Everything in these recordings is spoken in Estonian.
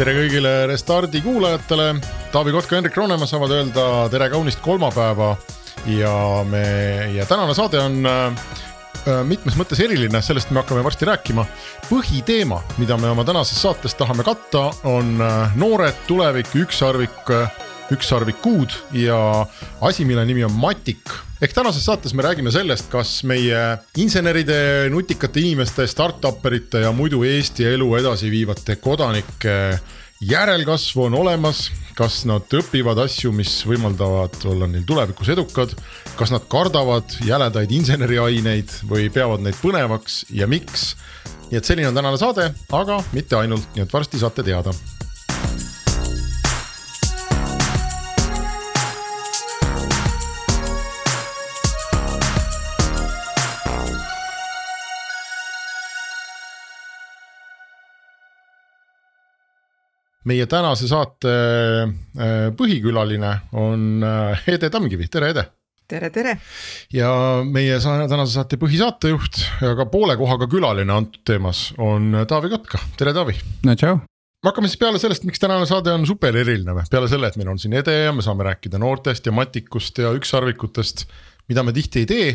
tere kõigile Restardi kuulajatele, Taavi Kotka, Hendrik Roonemaa saavad öelda tere kaunist kolmapäeva ja me ja tänane saade on äh, mitmes mõttes eriline, sellest me hakkame varsti rääkima. põhiteema, mida me oma tänases saates tahame katta, on äh, noored, tulevik, ükssarvik, ükssarvikud ja asi, mille nimi on matik. Ehk tänases saates me räägime sellest, kas meie inseneride, nutikate inimeste, startup erite ja muidu Eesti elu edasi viivate kodanike järelkasv on olemas, kas nad õpivad asju, mis võimaldavad olla neil tulevikus edukad, kas nad kardavad jäledaid inseneriaineid või peavad neid põnevaks ja miks. nii et selline on tänane saade, aga mitte ainult, nii et varsti saate teada meie tänase saate äh, põhikülaline on äh, Ede Tamkivi, tere Ede. tere, tere. ja meie tänase saate põhisaatejuht ja ka poole kohaga külaline antud teemas on Taavi Kotka, tere Taavi. no tšau hakkame siis peale sellest, miks tänane saade on super eriline või, peale selle, et meil on siin Ede ja me saame rääkida noortest ja matikust ja ükssarvikutest, mida me tihti ei tee.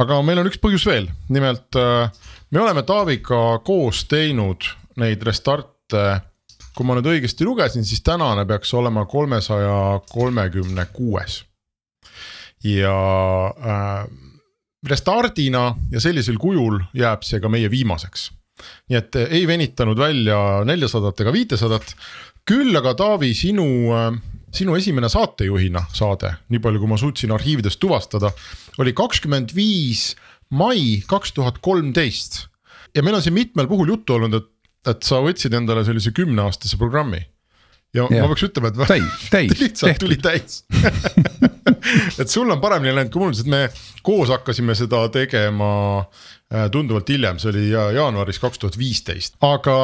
aga meil on üks põhjus veel, nimelt äh, me oleme Taaviga koos teinud neid Restart'e kui ma nüüd õigesti lugesin, siis tänane peaks olema kolmesaja kolmekümne kuues. ja äh, restardina ja sellisel kujul jääb see ka meie viimaseks. nii et ei venitanud välja neljasadat ega viitesadat, küll aga Taavi, sinu äh, sinu esimene saatejuhina saade, nii palju kui ma suutsin arhiividest tuvastada, oli kakskümmend viis mai kaks tuhat kolmteist. ja meil on siin mitmel puhul juttu olnud, et et sa võtsid endale sellise kümneaastase programmi. ja, ja ma peaks ütlema, et täis, täis, lihtsalt tehtud. tuli täis et sul on paremini läinud kui mul, sest me koos hakkasime seda tegema äh, tunduvalt hiljem, see oli jaanuaris kaks tuhat viisteist, aga,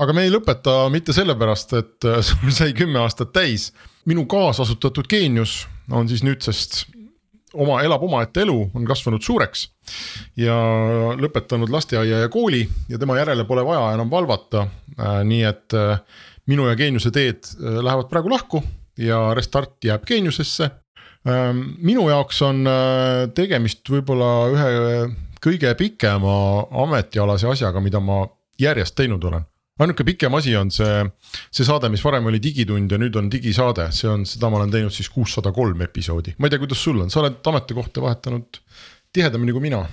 aga me ei lõpeta mitte sellepärast, et äh, sul sai kümme aastat täis. minu kaasasutatud geenius on siis nüüdsest oma, elab omaette elu, on kasvanud suureks ja lõpetanud lasteaia ja kooli ja tema järele pole vaja enam valvata. Äh, nii et äh, minu ja Geeniuse teed äh, lähevad praegu lahku ja Restart jääb Geeniusesse. Ähm, minu jaoks on tegemist võib-olla ühe kõige pikema ametialase asjaga, mida ma järjest teinud olen ainuke pikem asi on see, see saade, mis varem oli Digitund ja nüüd on digisaade, see on, seda ma olen teinud siis kuussada kolm episoodi, ma ei tea, kuidas sul on, sa oled ametikohta vahetanud tihedamini kui mina.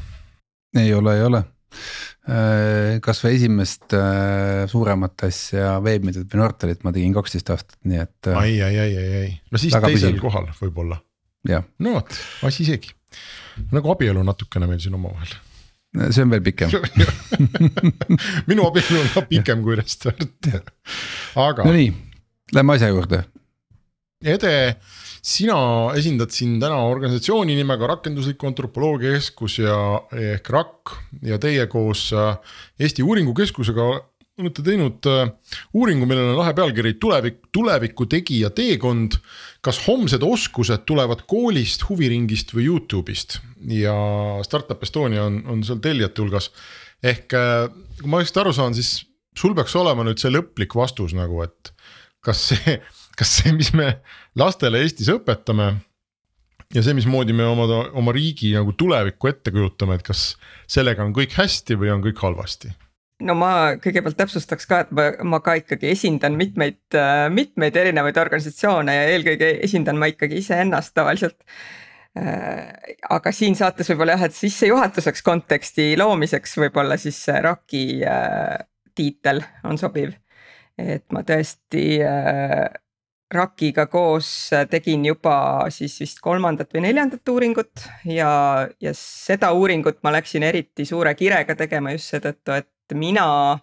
ei ole, ei ole äh, kasvõi esimest äh, suuremat asja, Veebmeediat või Nortalit ma tegin kaksteist aastat, nii et. Äh, ai, ai, ai, ai, ai, no siis teisel püsiv. kohal võib-olla. no vot, asi seegi, nagu abielu natukene meil siin omavahel see on veel pikem minu abielu on ka pikem kui Restart, aga. Nonii, lähme asja juurde. Ede, sina esindad siin täna organisatsiooni nimega Rakendusliku Antropoloogia Keskus ja ehk RAK ja teie koos äh, Eesti Uuringukeskusega olete teinud äh, uuringu, millel on lahe pealkiri tulevik, tuleviku tegija teekond. kas homsed oskused tulevad koolist, huviringist või Youtube'ist ja Startup Estonia on, on seal tellijate hulgas. ehk äh, kui ma õigesti aru saan, siis sul peaks olema nüüd see lõplik vastus nagu, et kas see, kas see, mis me lastele Eestis õpetame ja see, mismoodi me oma, oma riigi nagu tulevikku ette kujutame, et kas sellega on kõik hästi või on kõik halvasti no ma kõigepealt täpsustaks ka, et ma, ma ka ikkagi esindan mitmeid, mitmeid erinevaid organisatsioone ja eelkõige esindan ma ikkagi iseennast tavaliselt. aga siin saates võib-olla jah, et sissejuhatuseks konteksti loomiseks võib-olla siis RAK-i äh, tiitel on sobiv. et ma tõesti äh, RAK-iga koos tegin juba siis vist kolmandat või neljandat uuringut ja, ja seda uuringut ma läksin eriti suure kirega tegema just seetõttu, et mina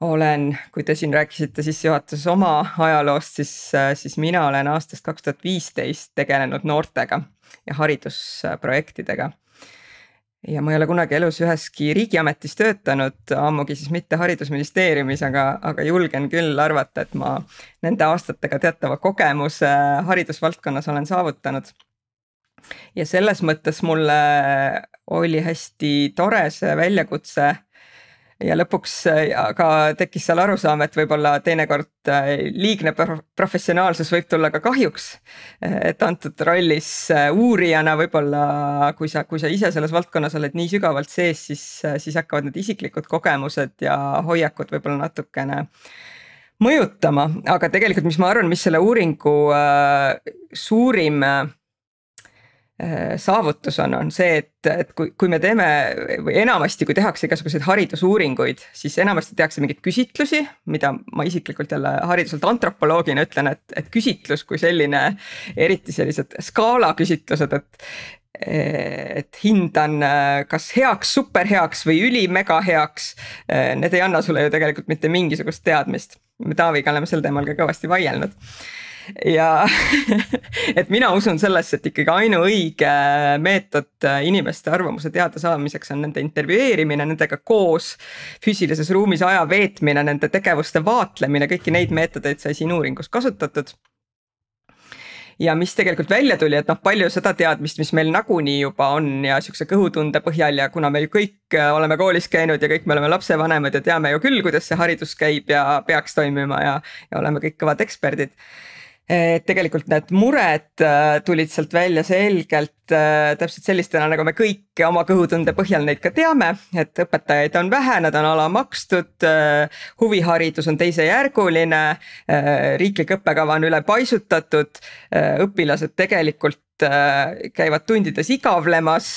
olen, kui te siin rääkisite sissejuhatuses oma ajaloost, siis, siis mina olen aastast kaks tuhat viisteist tegelenud noortega ja haridusprojektidega. ja ma ei ole kunagi elus üheski riigiametis töötanud, ammugi siis mitte haridusministeeriumis, aga, aga julgen küll arvata, et ma nende aastatega teatava kogemuse haridusvaldkonnas olen saavutanud ja selles mõttes mulle oli hästi tore see väljakutse ja lõpuks aga tekkis seal arusaam, et võib-olla teinekord liigne professionaalsus võib tulla ka kahjuks. et antud rollis uurijana võib-olla, kui sa, kui sa ise selles valdkonnas oled nii sügavalt sees, siis, siis hakkavad need isiklikud kogemused ja hoiakud võib-olla natukene mõjutama, aga tegelikult, mis ma arvan, mis selle uuringu äh, suurim äh, saavutus on, on see, et, et kui, kui me teeme või enamasti, kui tehakse igasuguseid haridusuuringuid, siis enamasti tehakse mingeid küsitlusi, mida ma isiklikult jälle hariduselt antropoloogina ütlen, et, et küsitlus kui selline, eriti sellised skaala küsitlused, et et hindan kas heaks, superheaks või ülimega heaks. Need ei anna sulle ju tegelikult mitte mingisugust teadmist me Taaviga oleme sel teemal ka kõvasti vaielnud ja et mina usun sellesse, et ikkagi ainuõige meetod inimeste arvamuse teadasaamiseks on nende intervjueerimine, nendega koos füüsilises ruumis aja veetmine, nende tegevuste vaatlemine, kõiki neid meetodeid sai siin uuringus kasutatud. Ja mis tegelikult välja tuli, et noh, palju seda teadmist, mis meil nagunii juba on ja sihukese kõhutunde põhjal ja kuna me ju kõik äh, oleme koolis käinud ja kõik me oleme lapsevanemad ja teame ju küll, kuidas see haridus käib ja peaks toimima ja, ja oleme kõik kõvad eksperdid et tegelikult need mured äh, tulid sealt välja selgelt äh, täpselt sellistena, nagu me kõik oma kõhutunde põhjal neid ka teame, et õpetajaid on vähe, nad on alamakstud, äh, huviharidus on teisejärguline, riiklik õppekava on ülepaisutatud, õpilased tegelikult käivad tundides igavlemas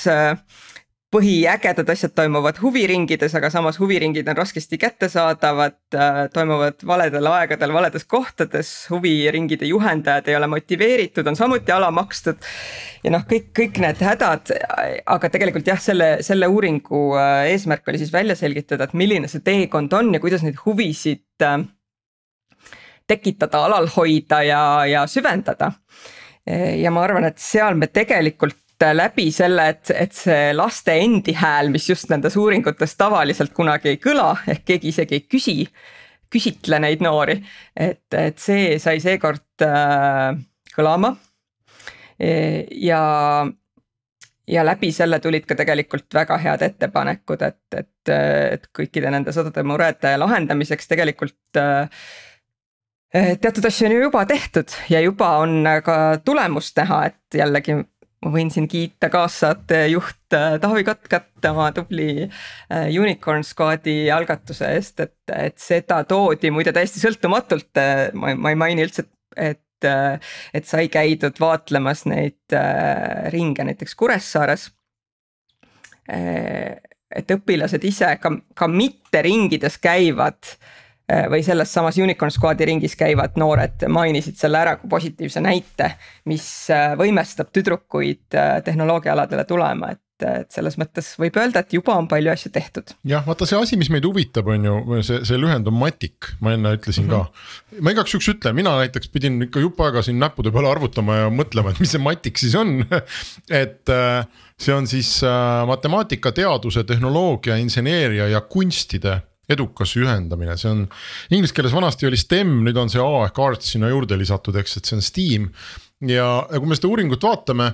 põhiägedad asjad toimuvad huviringides, aga samas huviringid on raskesti kättesaadavad, äh, toimuvad valedel aegadel valedes kohtades, huviringide juhendajad ei ole motiveeritud, on samuti alamakstud. ja noh, kõik, kõik need hädad, aga tegelikult jah, selle, selle uuringu äh, eesmärk oli siis välja selgitada, et milline see teekond on ja kuidas neid huvisid äh, tekitada, alal hoida ja, ja süvendada. ja ma arvan, et seal me tegelikult läbi selle, et, et see laste endi hääl, mis just nendes uuringutes tavaliselt kunagi ei kõla, ehk keegi isegi ei küsi, küsitle neid noori, et, et see sai seekord äh, kõlama. E, ja, ja läbi selle tulid ka tegelikult väga head ettepanekud, et, et, et kõikide nende sadade murede lahendamiseks tegelikult äh, teatud asju on ju juba tehtud ja juba on ka tulemust näha, et jällegi ma võin siin kiita kaassaatejuht äh, Taavi Kotkat oma tubli äh, Unicorn Squad'i algatuse eest, et, et seda toodi muide täiesti sõltumatult, äh, ma, ma ei maini üldse, et et sai käidud vaatlemas neid ringe näiteks Kuressaares. et õpilased ise ka, ka mitte ringides käivad Äh, või selles samas Unicorn Squad'i ringis käivad noored mainisid selle ära kui positiivse näite, mis äh, võimestab tüdrukuid äh, tehnoloogiaaladele tulema, et et selles mõttes võib öelda, et juba on palju asju tehtud. jah, vaata see asi, mis meid huvitab, on ju see, see lühend on matik, ma enne ütlesin mm -hmm. ka. Mhm. ma igaks juhuks ütlen, mina näiteks pidin ikka jupp aega siin näppude peale arvutama ja mõtlema, et mis see matik siis on et see on siis matemaatika, teaduse, tehnoloogia, inseneeria ja kunstide edukas ühendamine, see on inglise keeles vanasti oli STEM, nüüd on see A ehk arts sinna juurde lisatud, eks, et see on STEAM. ja, ja kui me seda uuringut vaatame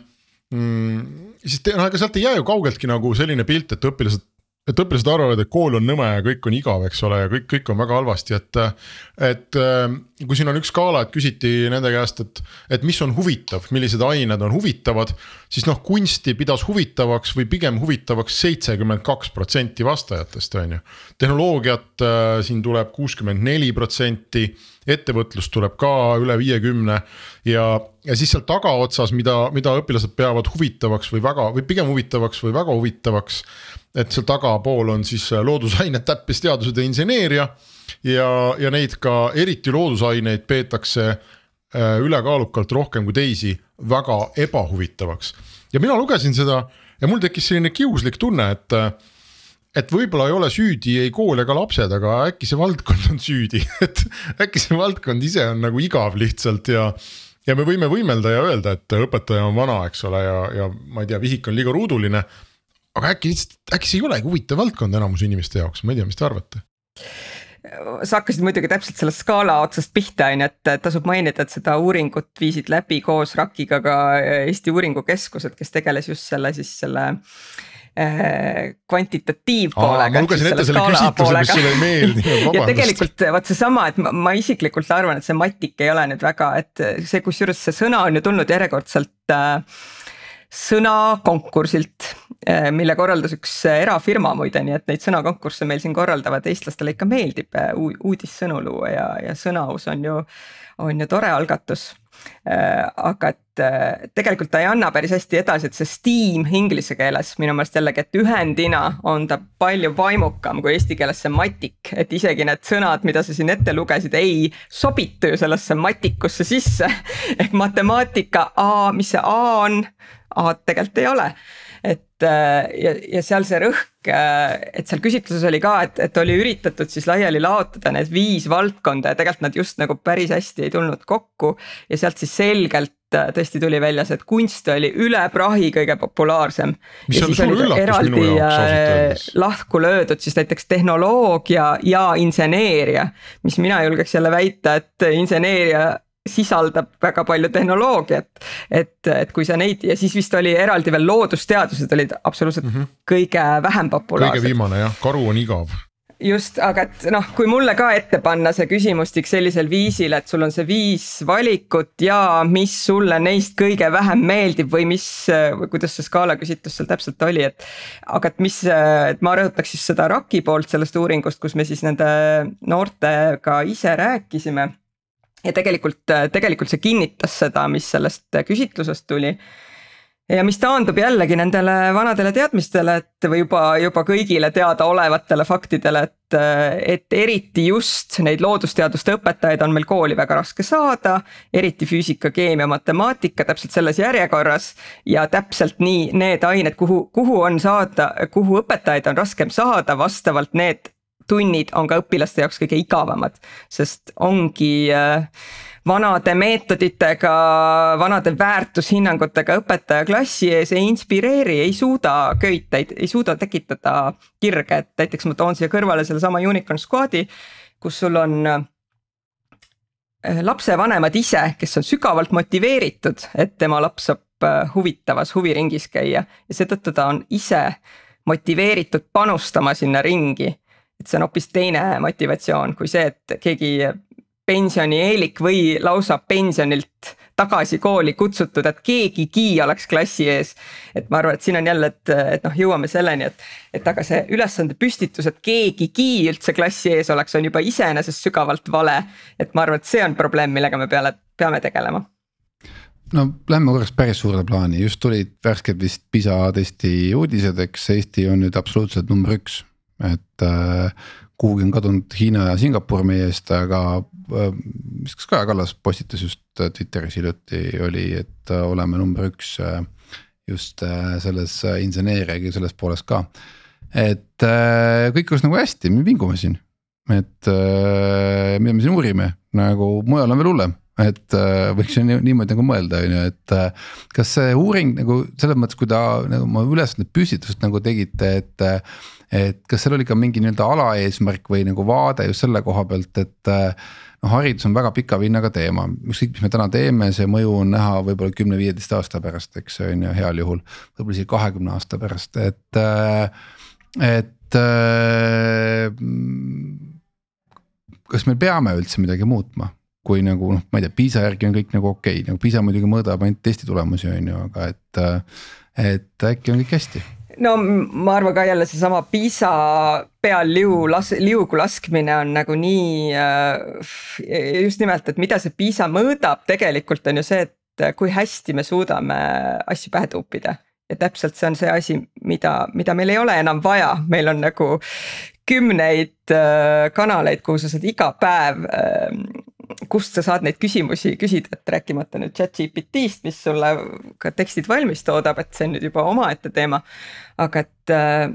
mm,, siis te, noh, ega sealt ei jää ju kaugeltki nagu selline pilt, et õpilased et õpilased arvavad, et kool on nõme ja kõik on igav, eks ole, ja kõik, kõik on väga halvasti, et. et äh, kui siin on üks skaala, et küsiti nende käest, et, et mis on huvitav, millised ained on huvitavad. siis noh, kunsti pidas huvitavaks või pigem huvitavaks seitsekümmend kaks protsenti vastajatest, on ju. tehnoloogiat äh, siin tuleb kuuskümmend neli protsenti, ettevõtlust tuleb ka üle viiekümne ja, ja siis seal tagaotsas, mida, mida õpilased peavad huvitavaks või väga või pigem huvitavaks või väga huvitavaks et seal tagapool on siis äh, loodusained, täppisteadused ja inseneeria. ja, ja neid ka eriti loodusaineid peetakse äh, ülekaalukalt rohkem kui teisi väga ebahuvitavaks. ja mina lugesin seda ja mul tekkis selline kiuslik tunne, et äh, et võib-olla ei ole süüdi ei kool ega lapsed, aga äkki see valdkond on süüdi et äkki see valdkond ise on nagu igav lihtsalt ja. ja me võime võimelda ja öelda, et õpetaja on vana, eks ole, ja, ja ma ei tea, vihik on liiga ruuduline aga äkki lihtsalt, äkki see ei olegi huvitav valdkond enamuse inimeste jaoks, ma ei tea, mis te arvate? sa hakkasid muidugi täpselt sellest skaala otsast pihta, on ju, et tasub mainida, et seda uuringut viisid läbi koos RAK-iga ka Eesti Uuringukeskused, kes tegeles just selle siis selle äh, kvantitatiivpoolega. ma lugesin ette selle küsitluse, mis sulle ei meeldinud, vabandust. ja tegelikult vot seesama, et ma, ma isiklikult arvan, et see matik ei ole nüüd väga, et see, kusjuures see sõna on ju tulnud järjekordselt äh, sõnakonkursilt, äh, mille korraldas üks erafirma muide, nii et neid sõnakonkursse meil siin korraldavad, eestlastele ikka meeldib äh, uudissõnu luua ja, ja sõnaus on ju, on ju tore algatus Äh, aga et äh, tegelikult ta ei anna päris hästi edasi, et see steam inglise keeles minu meelest jällegi, et ühendina on ta palju vaimukam kui eesti keeles see matik, et isegi need sõnad, mida sa siin ette lugesid, ei sobitu ju sellesse matikusse sisse. ehk matemaatika A, mis see A on, A-d tegelikult ei ole. äh, ja, ja seal see rõhk, äh, et seal küsitluses oli ka, et, et oli üritatud siis laiali laotada need viis valdkonda ja tegelikult nad just nagu päris hästi ei tulnud kokku. ja sealt siis selgelt äh, tõesti tuli välja see, et kunst oli üle prahi kõige populaarsem. ja siis olid eraldi lahku löödud siis näiteks tehnoloogia ja inseneeria, mis mina julgeks jälle väita, et inseneeria sisaldab väga palju tehnoloogiat. et, et kui sa neid ja siis vist oli eraldi veel loodusteadused olid absoluutselt mm -hmm. kõige vähem populaarsed. kõige viimane jah, karu on igav just, aga et noh, kui mulle ka ette panna see küsimustik sellisel viisil, et sul on see viis valikut ja mis sulle neist kõige vähem meeldib või mis, või kuidas see skaala küsitlus seal täpselt oli, et. aga et mis, et ma rõhutaks siis seda RAK-i poolt sellest uuringust, kus me siis nende noortega ise rääkisime ja tegelikult, tegelikult see kinnitas seda, mis sellest küsitlusest tuli. ja mis taandub jällegi nendele vanadele teadmistele, et või juba, juba kõigile teadaolevatele faktidele, et, et eriti just neid loodusteaduste õpetajaid on meil kooli väga raske saada. eriti füüsika, keemia, matemaatika täpselt selles järjekorras ja täpselt nii need ained, kuhu, kuhu on saada, kuhu õpetajaid on raskem saada, vastavalt need tunnid on ka õpilaste jaoks kõige igavamad, sest ongi äh, vanade meetoditega, vanade väärtushinnangutega õpetaja klassi ees ei inspireeri, ei suuda köiteid, ei suuda tekitada kirge, et näiteks ma toon siia kõrvale sellesama Unicorn Squad'i, kus sul on äh, lapsevanemad ise, kes on sügavalt motiveeritud, et tema laps saab äh, huvitavas huviringis käia. Ja seetõttu ta on ise motiveeritud panustama sinna ringi et see on hoopis teine motivatsioon kui see, et keegi pensionieelik või lausa pensionilt tagasi kooli kutsutud, et keegigi oleks klassi ees. et ma arvan, et siin on jälle, et, et noh, jõuame selleni, et, et aga see ülesande püstitus, et keegigi üldse klassi ees oleks, on juba iseenesest sügavalt vale. et ma arvan, et see on probleem, millega me peale, peame tegelema no lähme korraks päris suurde plaani, just tulid värsked vist PISA testi uudised, eks Eesti on nüüd absoluutselt number üks et äh, kuhugi on kadunud Hiina ja Singapur meie eest, aga äh, mis kas Kaja Kallas postitas just äh, Twitteris hiljuti oli, et äh, oleme number üks äh, just äh, selles äh, inseneeriaga selles pooles ka. et äh, kõik oleks nagu hästi, me vingume siin, et äh, mida me siin uurime, nagu mujal on veel hullem et äh, võiks ju niimoodi nagu mõelda, on ju, et äh, kas see uuring nagu selles mõttes, kui ta nagu oma ülesande püstitust nagu tegite, et. Et kas seal oli ka mingi nii-öelda alaeesmärk või nagu vaade just selle koha pealt, et noh, haridus on väga pika vinnaga teema, ükskõik, mis me täna teeme, see mõju on näha võib-olla kümne-viieteist aasta pärast, eks on ju heal juhul. võib-olla isegi kahekümne aasta pärast, et, et kas me peame üldse midagi muutma kui nagu noh, ma ei tea, PISA järgi on kõik nagu okei okay., nagu PISA muidugi mõõdab ainult testi tulemusi, on ju, aga et. et äkki on kõik hästi no ma arvan ka jälle seesama PISA peal liu las-, liugu laskmine on nagu nii äh,. just nimelt, et mida see PISA mõõdab, tegelikult on ju see, et kui hästi me suudame asju pähe tuupida. ja täpselt see on see asi, mida, mida meil ei ole enam vaja, meil on nagu kümneid äh, kanaleid, kuhu sa saad iga päev äh, kust sa saad neid küsimusi küsida, et rääkimata nüüd chat GPT-st, mis sulle ka tekstid valmis toodab, et see on nüüd juba omaette teema. aga et, äh,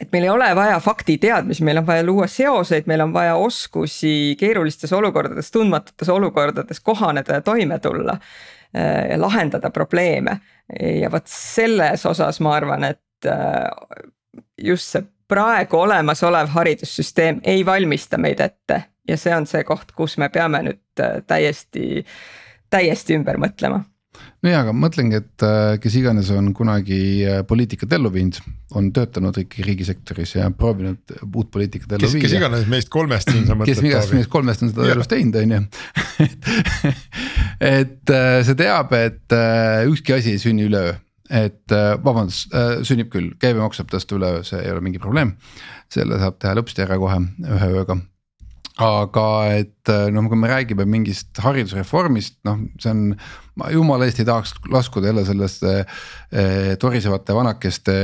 et meil ei ole vaja faktiteadmisi, meil on vaja luua seoseid, meil on vaja oskusi keerulistes olukordades, tundmatutes olukordades kohaneda ja toime tulla. Äh, ja lahendada probleeme ja vot selles osas ma arvan, et äh, just see praegu olemasolev haridussüsteem ei valmista meid ette ja see on see koht, kus me peame nüüd äh, täiesti, täiesti ümber mõtlema nojah, aga mõtlengi, et äh, kes iganes on kunagi äh, poliitikat ellu viinud, on töötanud ikkagi riigisektoris ja proovinud uut poliitikat ellu viia. kes iganes meist kolmest siin sa mõtled. kes iganes meist kolmest on seda elus teinud, on ju. et see teab, et ükski asi ei sünni üleöö et vabandust, sünnib küll, käibemaks saab tõsta üleöö, see ei ole mingi probleem. selle saab teha lõpsti ära kohe ühe ööga aga et noh, kui me räägime mingist haridusreformist, noh, see on, ma jumala eest ei tahaks laskuda jälle sellesse eh, torisevate vanakeste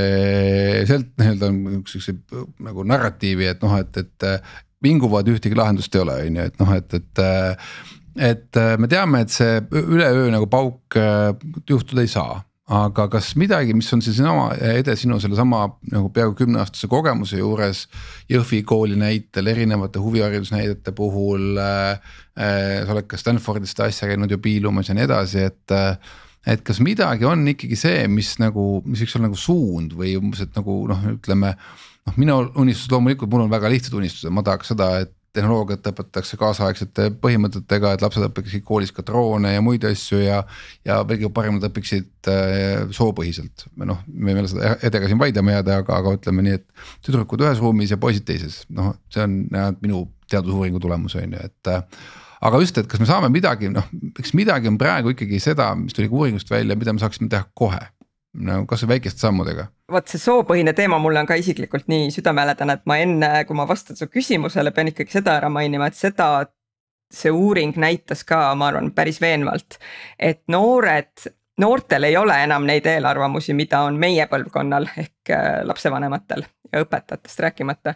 sealt nii-öelda sihukese nagu narratiivi, et noh, et, et vinguvad ühtegi lahendust ei ole, on ju, et noh, et, et et me teame, et see üleöö nagu pauk juhtuda ei saa aga kas midagi, mis on seesama Ede sinu sellesama nagu peaaegu kümneaastase kogemuse juures. Jõhvi kooli näitel, erinevate huviharidusnäidete puhul äh,. Äh, sa oled ka Stanfordis seda asja käinud ju piilumas ja nii edasi, et äh,. et kas midagi on ikkagi see, mis nagu, mis võiks olla nagu suund või umbes, et nagu noh, ütleme. noh, minu unistus loomulikult, mul on väga lihtsad unistused, ma tahaks seda, et tehnoloogiat õpetatakse kaasaegsete põhimõtetega, et lapsed õpiksid koolis ka droone ja muid asju ja. ja veelgi parem nad õpiksid äh, soopõhiselt, noh, me võime seda edega siin vaidlema jääda, aga, aga ütleme nii, et. tüdrukud ühes ruumis ja poisid teises, noh, see on minu teadusuuringu tulemus on ju, et äh, aga just, et kas me saame midagi, noh, eks midagi on praegu ikkagi seda, mis tuli ka uuringust välja, mida me saaksime teha kohe no kasvõi väikeste sammudega. vot see soopõhine teema mulle on ka isiklikult nii südamelähedane, et ma enne, kui ma vastan su küsimusele, pean ikkagi seda ära mainima, et seda. see uuring näitas ka, ma arvan, päris veenvalt, et noored, noortel ei ole enam neid eelarvamusi, mida on meie põlvkonnal ehk äh, lapsevanematel ja õpetajatest rääkimata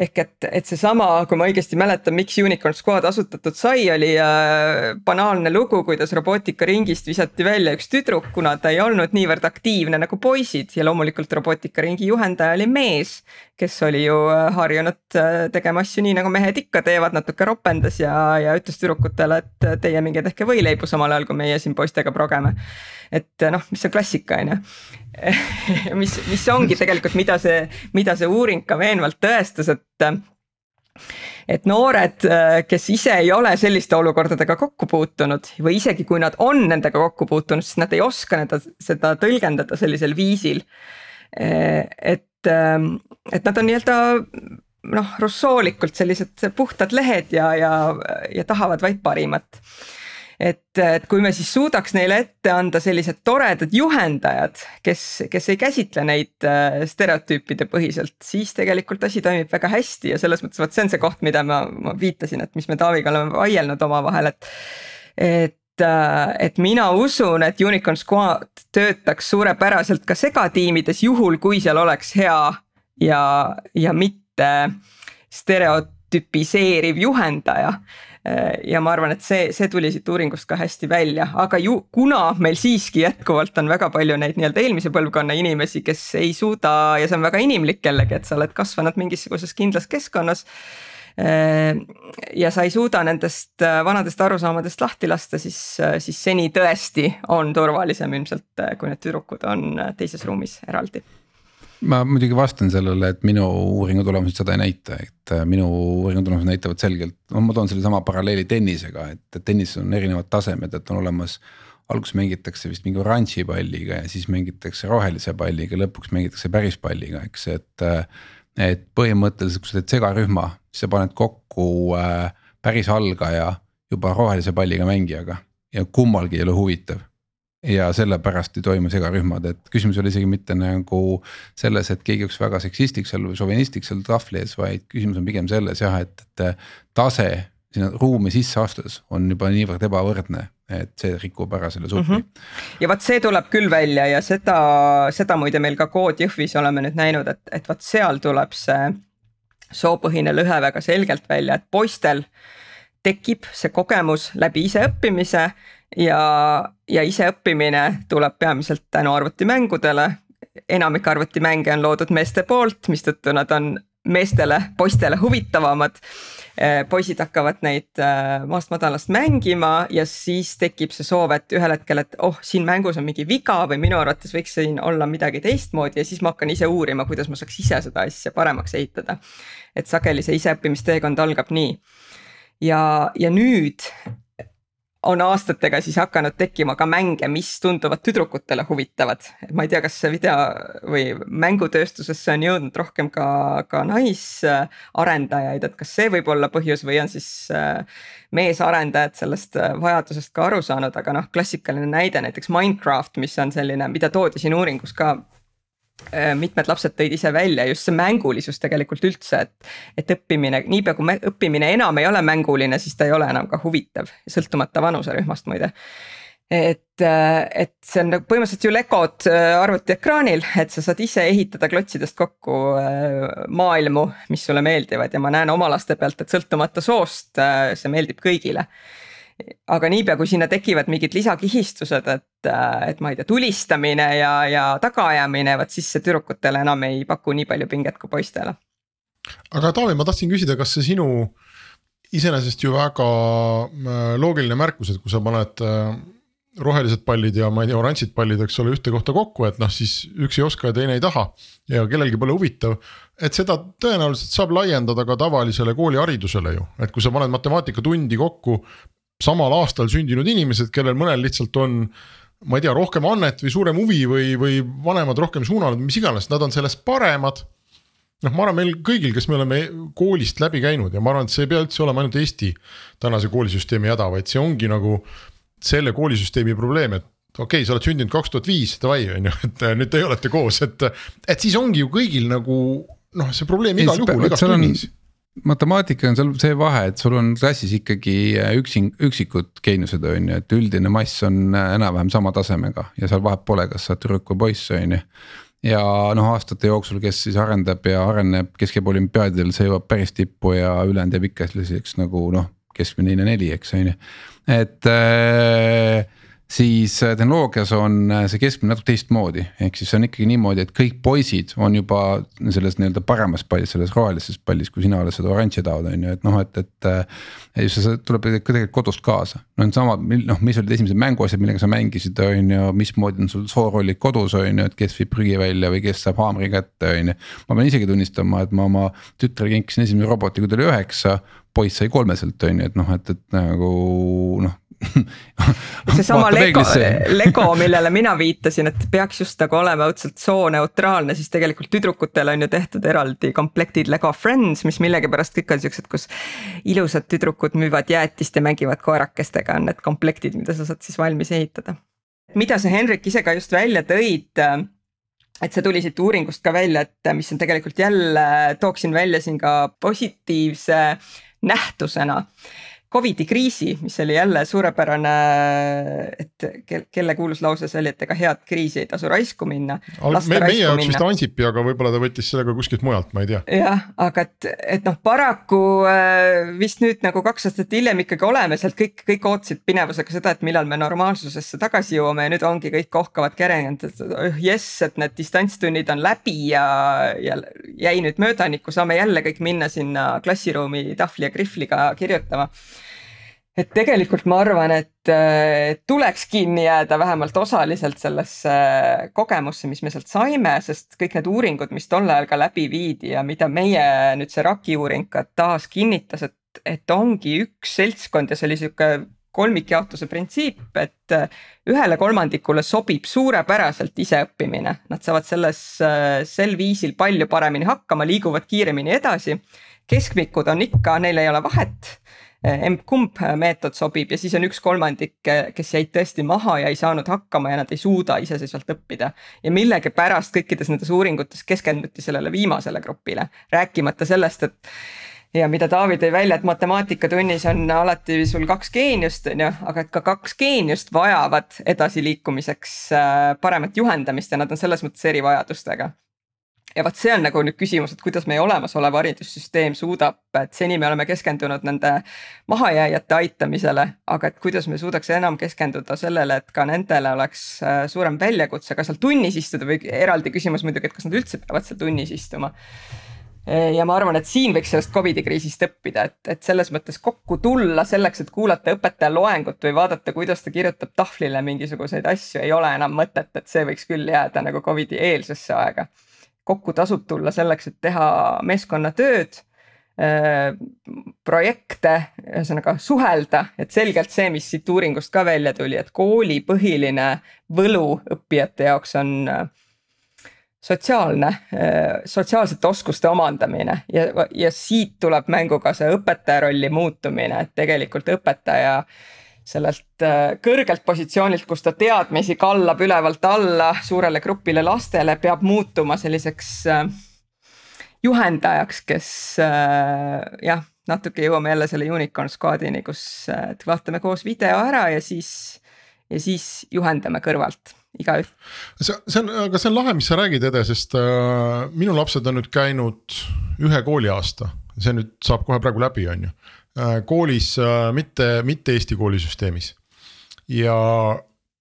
ehk et, et seesama, kui ma õigesti mäletan, miks Unicorn Squad asutatud sai, oli äh, banaalne lugu, kuidas robootikaringist visati välja üks tüdruk, kuna ta ei olnud niivõrd aktiivne nagu poisid ja loomulikult robootikaringi juhendaja oli mees. kes oli ju äh, harjunud äh, tegema asju nii nagu mehed ikka teevad, natuke ropendas ja, ja ütles tüdrukutele, et teie minge tehke võileibu samal ajal, kui meie siin poistega progeme. et noh, mis see klassika on ju mis, mis ongi tegelikult, mida see, mida see uuring ka veenvalt tõestas, et et noored, kes ise ei ole selliste olukordadega kokku puutunud või isegi kui nad on nendega kokku puutunud, siis nad ei oska nende, seda tõlgendada sellisel viisil. et, et nad on nii-öelda noh, russoolikult sellised puhtad lehed ja, ja, ja tahavad vaid parimat et, et kui me siis suudaks neile ette anda sellised toredad juhendajad, kes, kes ei käsitle neid äh, stereotüüpide põhiselt, siis tegelikult asi toimib väga hästi ja selles mõttes vot see on see koht, mida ma, ma viitasin, et mis me Taaviga oleme vaielnud omavahel, et. et äh, et mina usun, et Unicorn Squad töötaks suurepäraselt ka segatiimides, juhul kui seal oleks hea ja, ja mitte stereotüpiseeriv juhendaja ja ma arvan, et see, see tuli siit uuringust ka hästi välja, aga ju kuna meil siiski jätkuvalt on väga palju neid nii-öelda eelmise põlvkonna inimesi, kes ei suuda ja see on väga inimlik jällegi, et sa oled kasvanud mingisuguses kindlas keskkonnas ja sa ei suuda nendest vanadest arusaamadest lahti lasta, siis, siis seni tõesti on turvalisem ilmselt, kui need tüdrukud on teises ruumis eraldi ma muidugi vastan sellele, et minu uuringu tulemused seda ei näita, et äh, minu uuringu tulemused näitavad selgelt, no ma toon sellesama paralleeli tennisega, et tennises on erinevad tasemed, et on olemas. alguses mängitakse vist mingi oranži palliga ja siis mängitakse rohelise palliga, lõpuks mängitakse päris palliga, eks, et. Äh, et põhimõtteliselt, kui sa teed segarühma, siis sa paned kokku äh, päris algaja juba rohelise palliga mängijaga ja kummalgi ei ole huvitav ja sellepärast ei toimu segarühmad, et küsimus ole isegi mitte nagu selles, et keegi oleks väga seksistlik seal või šovinistlik seal tahvli ees, vaid küsimus on pigem selles jah, et, et tase sinna ruumi sisse astudes on juba niivõrd ebavõrdne, et see rikub ära selle supi mm. -hmm. ja vot see tuleb küll välja ja seda, seda muide meil ka Kood Jõhvis oleme nüüd näinud, et, et vot seal tuleb see soopõhine lõhe väga selgelt välja, et poistel tekib see kogemus läbi iseõppimise ja, ja iseõppimine tuleb peamiselt tänu arvutimängudele. enamik arvutimänge on loodud meeste poolt, mistõttu nad on meestele, poistele huvitavamad. Eh, poisid hakkavad neid eh, maast madalast mängima ja siis tekib see soov, et ühel hetkel, et oh, siin mängus on mingi viga või minu arvates võiks siin olla midagi teistmoodi ja siis ma hakkan ise uurima, kuidas ma saaks ise seda asja paremaks ehitada. et sageli see iseõppimisteekond algab nii. ja, ja nüüd on aastatega siis hakanud tekkima ka mänge, mis tunduvad tüdrukutele huvitavad. ma ei tea, kas see video või mängutööstusesse on jõudnud rohkem ka, ka naisarendajaid, et kas see võib olla põhjus või on siis äh, meesarendajad sellest äh, vajadusest ka aru saanud, aga noh, klassikaline näide näiteks Minecraft, mis on selline, mida toodi siin uuringus ka mitmed lapsed tõid ise välja just see mängulisus tegelikult üldse, et. et õppimine, niipea kui õppimine enam ei ole mänguline, siis ta ei ole enam ka huvitav, sõltumata vanuserühmast muide. et, äh, et see on nagu põhimõtteliselt ju legod äh, arvutiekraanil, et sa saad ise ehitada klotsidest kokku maailmu, mis sulle meeldivad ja ma näen oma laste pealt, et sõltumata soost, see meeldib kõigile aga niipea, kui sinna tekivad mingid lisakihistused, et, et ma ei tea, tulistamine ja, ja tagaajamine, vot siis see tüdrukutele enam ei paku nii palju pinget kui poistele. aga Taavi, ma tahtsin küsida, kas see sinu iseenesest ju väga äh, loogiline märkus, et kui sa paned äh, rohelised pallid ja ma ei tea, oranžid pallid, eks ole, ühte kohta kokku, et noh, siis üks ei oska ja teine ei taha. ja kellelgi pole huvitav, et seda tõenäoliselt saab laiendada ka tavalisele kooliharidusele ju, et kui sa paned matemaatikatundi kokku samal aastal sündinud inimesed, kellel mõnel lihtsalt on ma ei tea, rohkem annet või suurem huvi või, või vanemad rohkem suunanud, mis iganes, nad on sellest paremad. noh, ma arvan, meil kõigil, kes me oleme koolist läbi käinud ja ma arvan, et see ei pea üldse olema ainult Eesti tänase koolisüsteemi häda, vaid see ongi nagu selle koolisüsteemi probleem, et okei okay,, sa oled sündinud kaks tuhat viis, davai, on ju, et nüüd te olete koos, et, et siis ongi ju kõigil nagu noh, see probleem igal juhul igas tunnis matemaatika on seal see vahe, et sul on klassis ikkagi äh, üksing, üksikud geeniused on ju, et üldine mass on äh, enam-vähem sama tasemega ja seal vahet pole, kas sa oled tüdruk või poiss, on ju. ja noh, aastate jooksul, kes siis arendab ja areneb keskepool olümpiaadidel, see jõuab päris tippu ja ülejäänud jääb ikka selliseks nagu noh, keskmine neli, eks on ju, et äh, siis äh, tehnoloogias on äh, see keskmine natuke teistmoodi, ehk siis on ikkagi niimoodi, et kõik poisid on juba selles nii-öelda paremas pallis, selles rohelises pallis, kui sina oled seda oranži taod on ju, et noh, et, et. Äh, just see tuleb tegelikult kodust kaasa, no need samad, noh, mis olid esimesed mänguasjad, millega sa mängisid, on ju, mismoodi on sul soorollid kodus, on ju, et kes viib prügi välja või kes saab haamri kätte, on ju. ma pean isegi tunnistama, et ma oma tütrele kinkisin esimese roboti, kui ta oli üheksa poiss sai kolmeselt on ju, et noh, et, et nagu noh seesama Lego, Lego, millele mina viitasin, et peaks just nagu olema õudselt sooneutraalne, siis tegelikult tüdrukutel on ju tehtud eraldi komplektid Lego Friends, mis millegipärast kõik on siuksed, kus. ilusad tüdrukud müüvad jäätist ja mängivad koerakestega, on need komplektid, mida sa saad siis valmis ehitada. mida sa Henrik ise ka just välja tõid et see tuli siit uuringust ka välja, et mis on tegelikult jälle, tooksin välja siin ka positiivse nähtusena Covidi kriisi, mis oli jälle suurepärane, et kelle kuulus lause see oli, et ega head kriisi ei tasu raisku minna. Me, meie jaoks vist Ansipi, aga võib-olla ta võttis selle ka kuskilt mujalt, ma ei tea. jah, aga et, et noh, paraku äh, vist nüüd nagu kaks aastat hiljem ikkagi oleme sealt kõik, kõik ootasid pinevusega seda, et millal me normaalsusesse tagasi jõuame ja nüüd ongi kõik ohkavad kerenenud, et jess, et need distantstunnid on läbi ja, ja jäi nüüd möödanikku, saame jälle kõik minna sinna klassiruumi tahvli ja krihvliga kirjutama et tegelikult ma arvan, et tuleks kinni jääda vähemalt osaliselt sellesse kogemusse, mis me sealt saime, sest kõik need uuringud, mis tol ajal ka läbi viidi ja mida meie nüüd see RAK-i uuring ka taas kinnitas, et, et ongi üks seltskond ja see oli sihuke kolmikjaotuse printsiip, et ühele kolmandikule sobib suurepäraselt iseõppimine, nad saavad selles, sel viisil palju paremini hakkama, liiguvad kiiremini edasi. keskmikud on ikka, neil ei ole vahet emb-kumb meetod sobib ja siis on üks kolmandik, kes jäid tõesti maha ja ei saanud hakkama ja nad ei suuda iseseisvalt õppida. ja millegipärast kõikides nendes uuringutes keskenduti sellele viimasele grupile, rääkimata sellest, et ja mida Taavi tõi välja, et matemaatikatunnis on alati sul kaks geeniust, on ju, aga et ka kaks geeniust vajavad edasiliikumiseks paremat juhendamist ja nad on selles mõttes erivajadustega ja vot see on nagu nüüd küsimus, et kuidas meie olemasolev haridussüsteem suudab, et seni me oleme keskendunud nende mahajääjate aitamisele, aga et kuidas me suudaks enam keskenduda sellele, et ka nendele oleks äh, suurem väljakutse, ka seal tunnis istuda või eraldi küsimus muidugi, et kas nad üldse peavad seal tunnis istuma. ja ma arvan, et siin võiks sellest Covidi kriisist õppida, et, et selles mõttes kokku tulla selleks, et kuulata õpetaja loengut või vaadata, kuidas ta kirjutab tahvlile mingisuguseid asju, ei ole enam mõtet, et see võiks küll jääda nagu Covidi eelsesse aega kokku tasub tulla selleks, et teha meeskonnatööd äh, projekte, ühesõnaga suhelda, et selgelt see, mis siit uuringust ka välja tuli, et kooli põhiline võlu õppijate jaoks on äh, sotsiaalne, sotsiaalsete oskuste omandamine. Ja, ja siit tuleb mängu ka see õpetaja rolli muutumine, et tegelikult õpetaja sellelt kõrgelt positsioonilt, kus ta teadmisi kallab ülevalt alla suurele grupile lastele, peab muutuma selliseks juhendajaks, kes jah, natuke jõuame jälle selle unicorn squad'ini, kus vaatame koos video ära ja siis, ja siis juhendame kõrvalt igaüht. see, see on, aga see on lahe, mis sa räägid, Ede, sest äh, minu lapsed on nüüd käinud ühe kooliaasta, see nüüd saab kohe praegu läbi, on ju äh,. Koolis äh, mitte, mitte Eesti koolisüsteemis ja,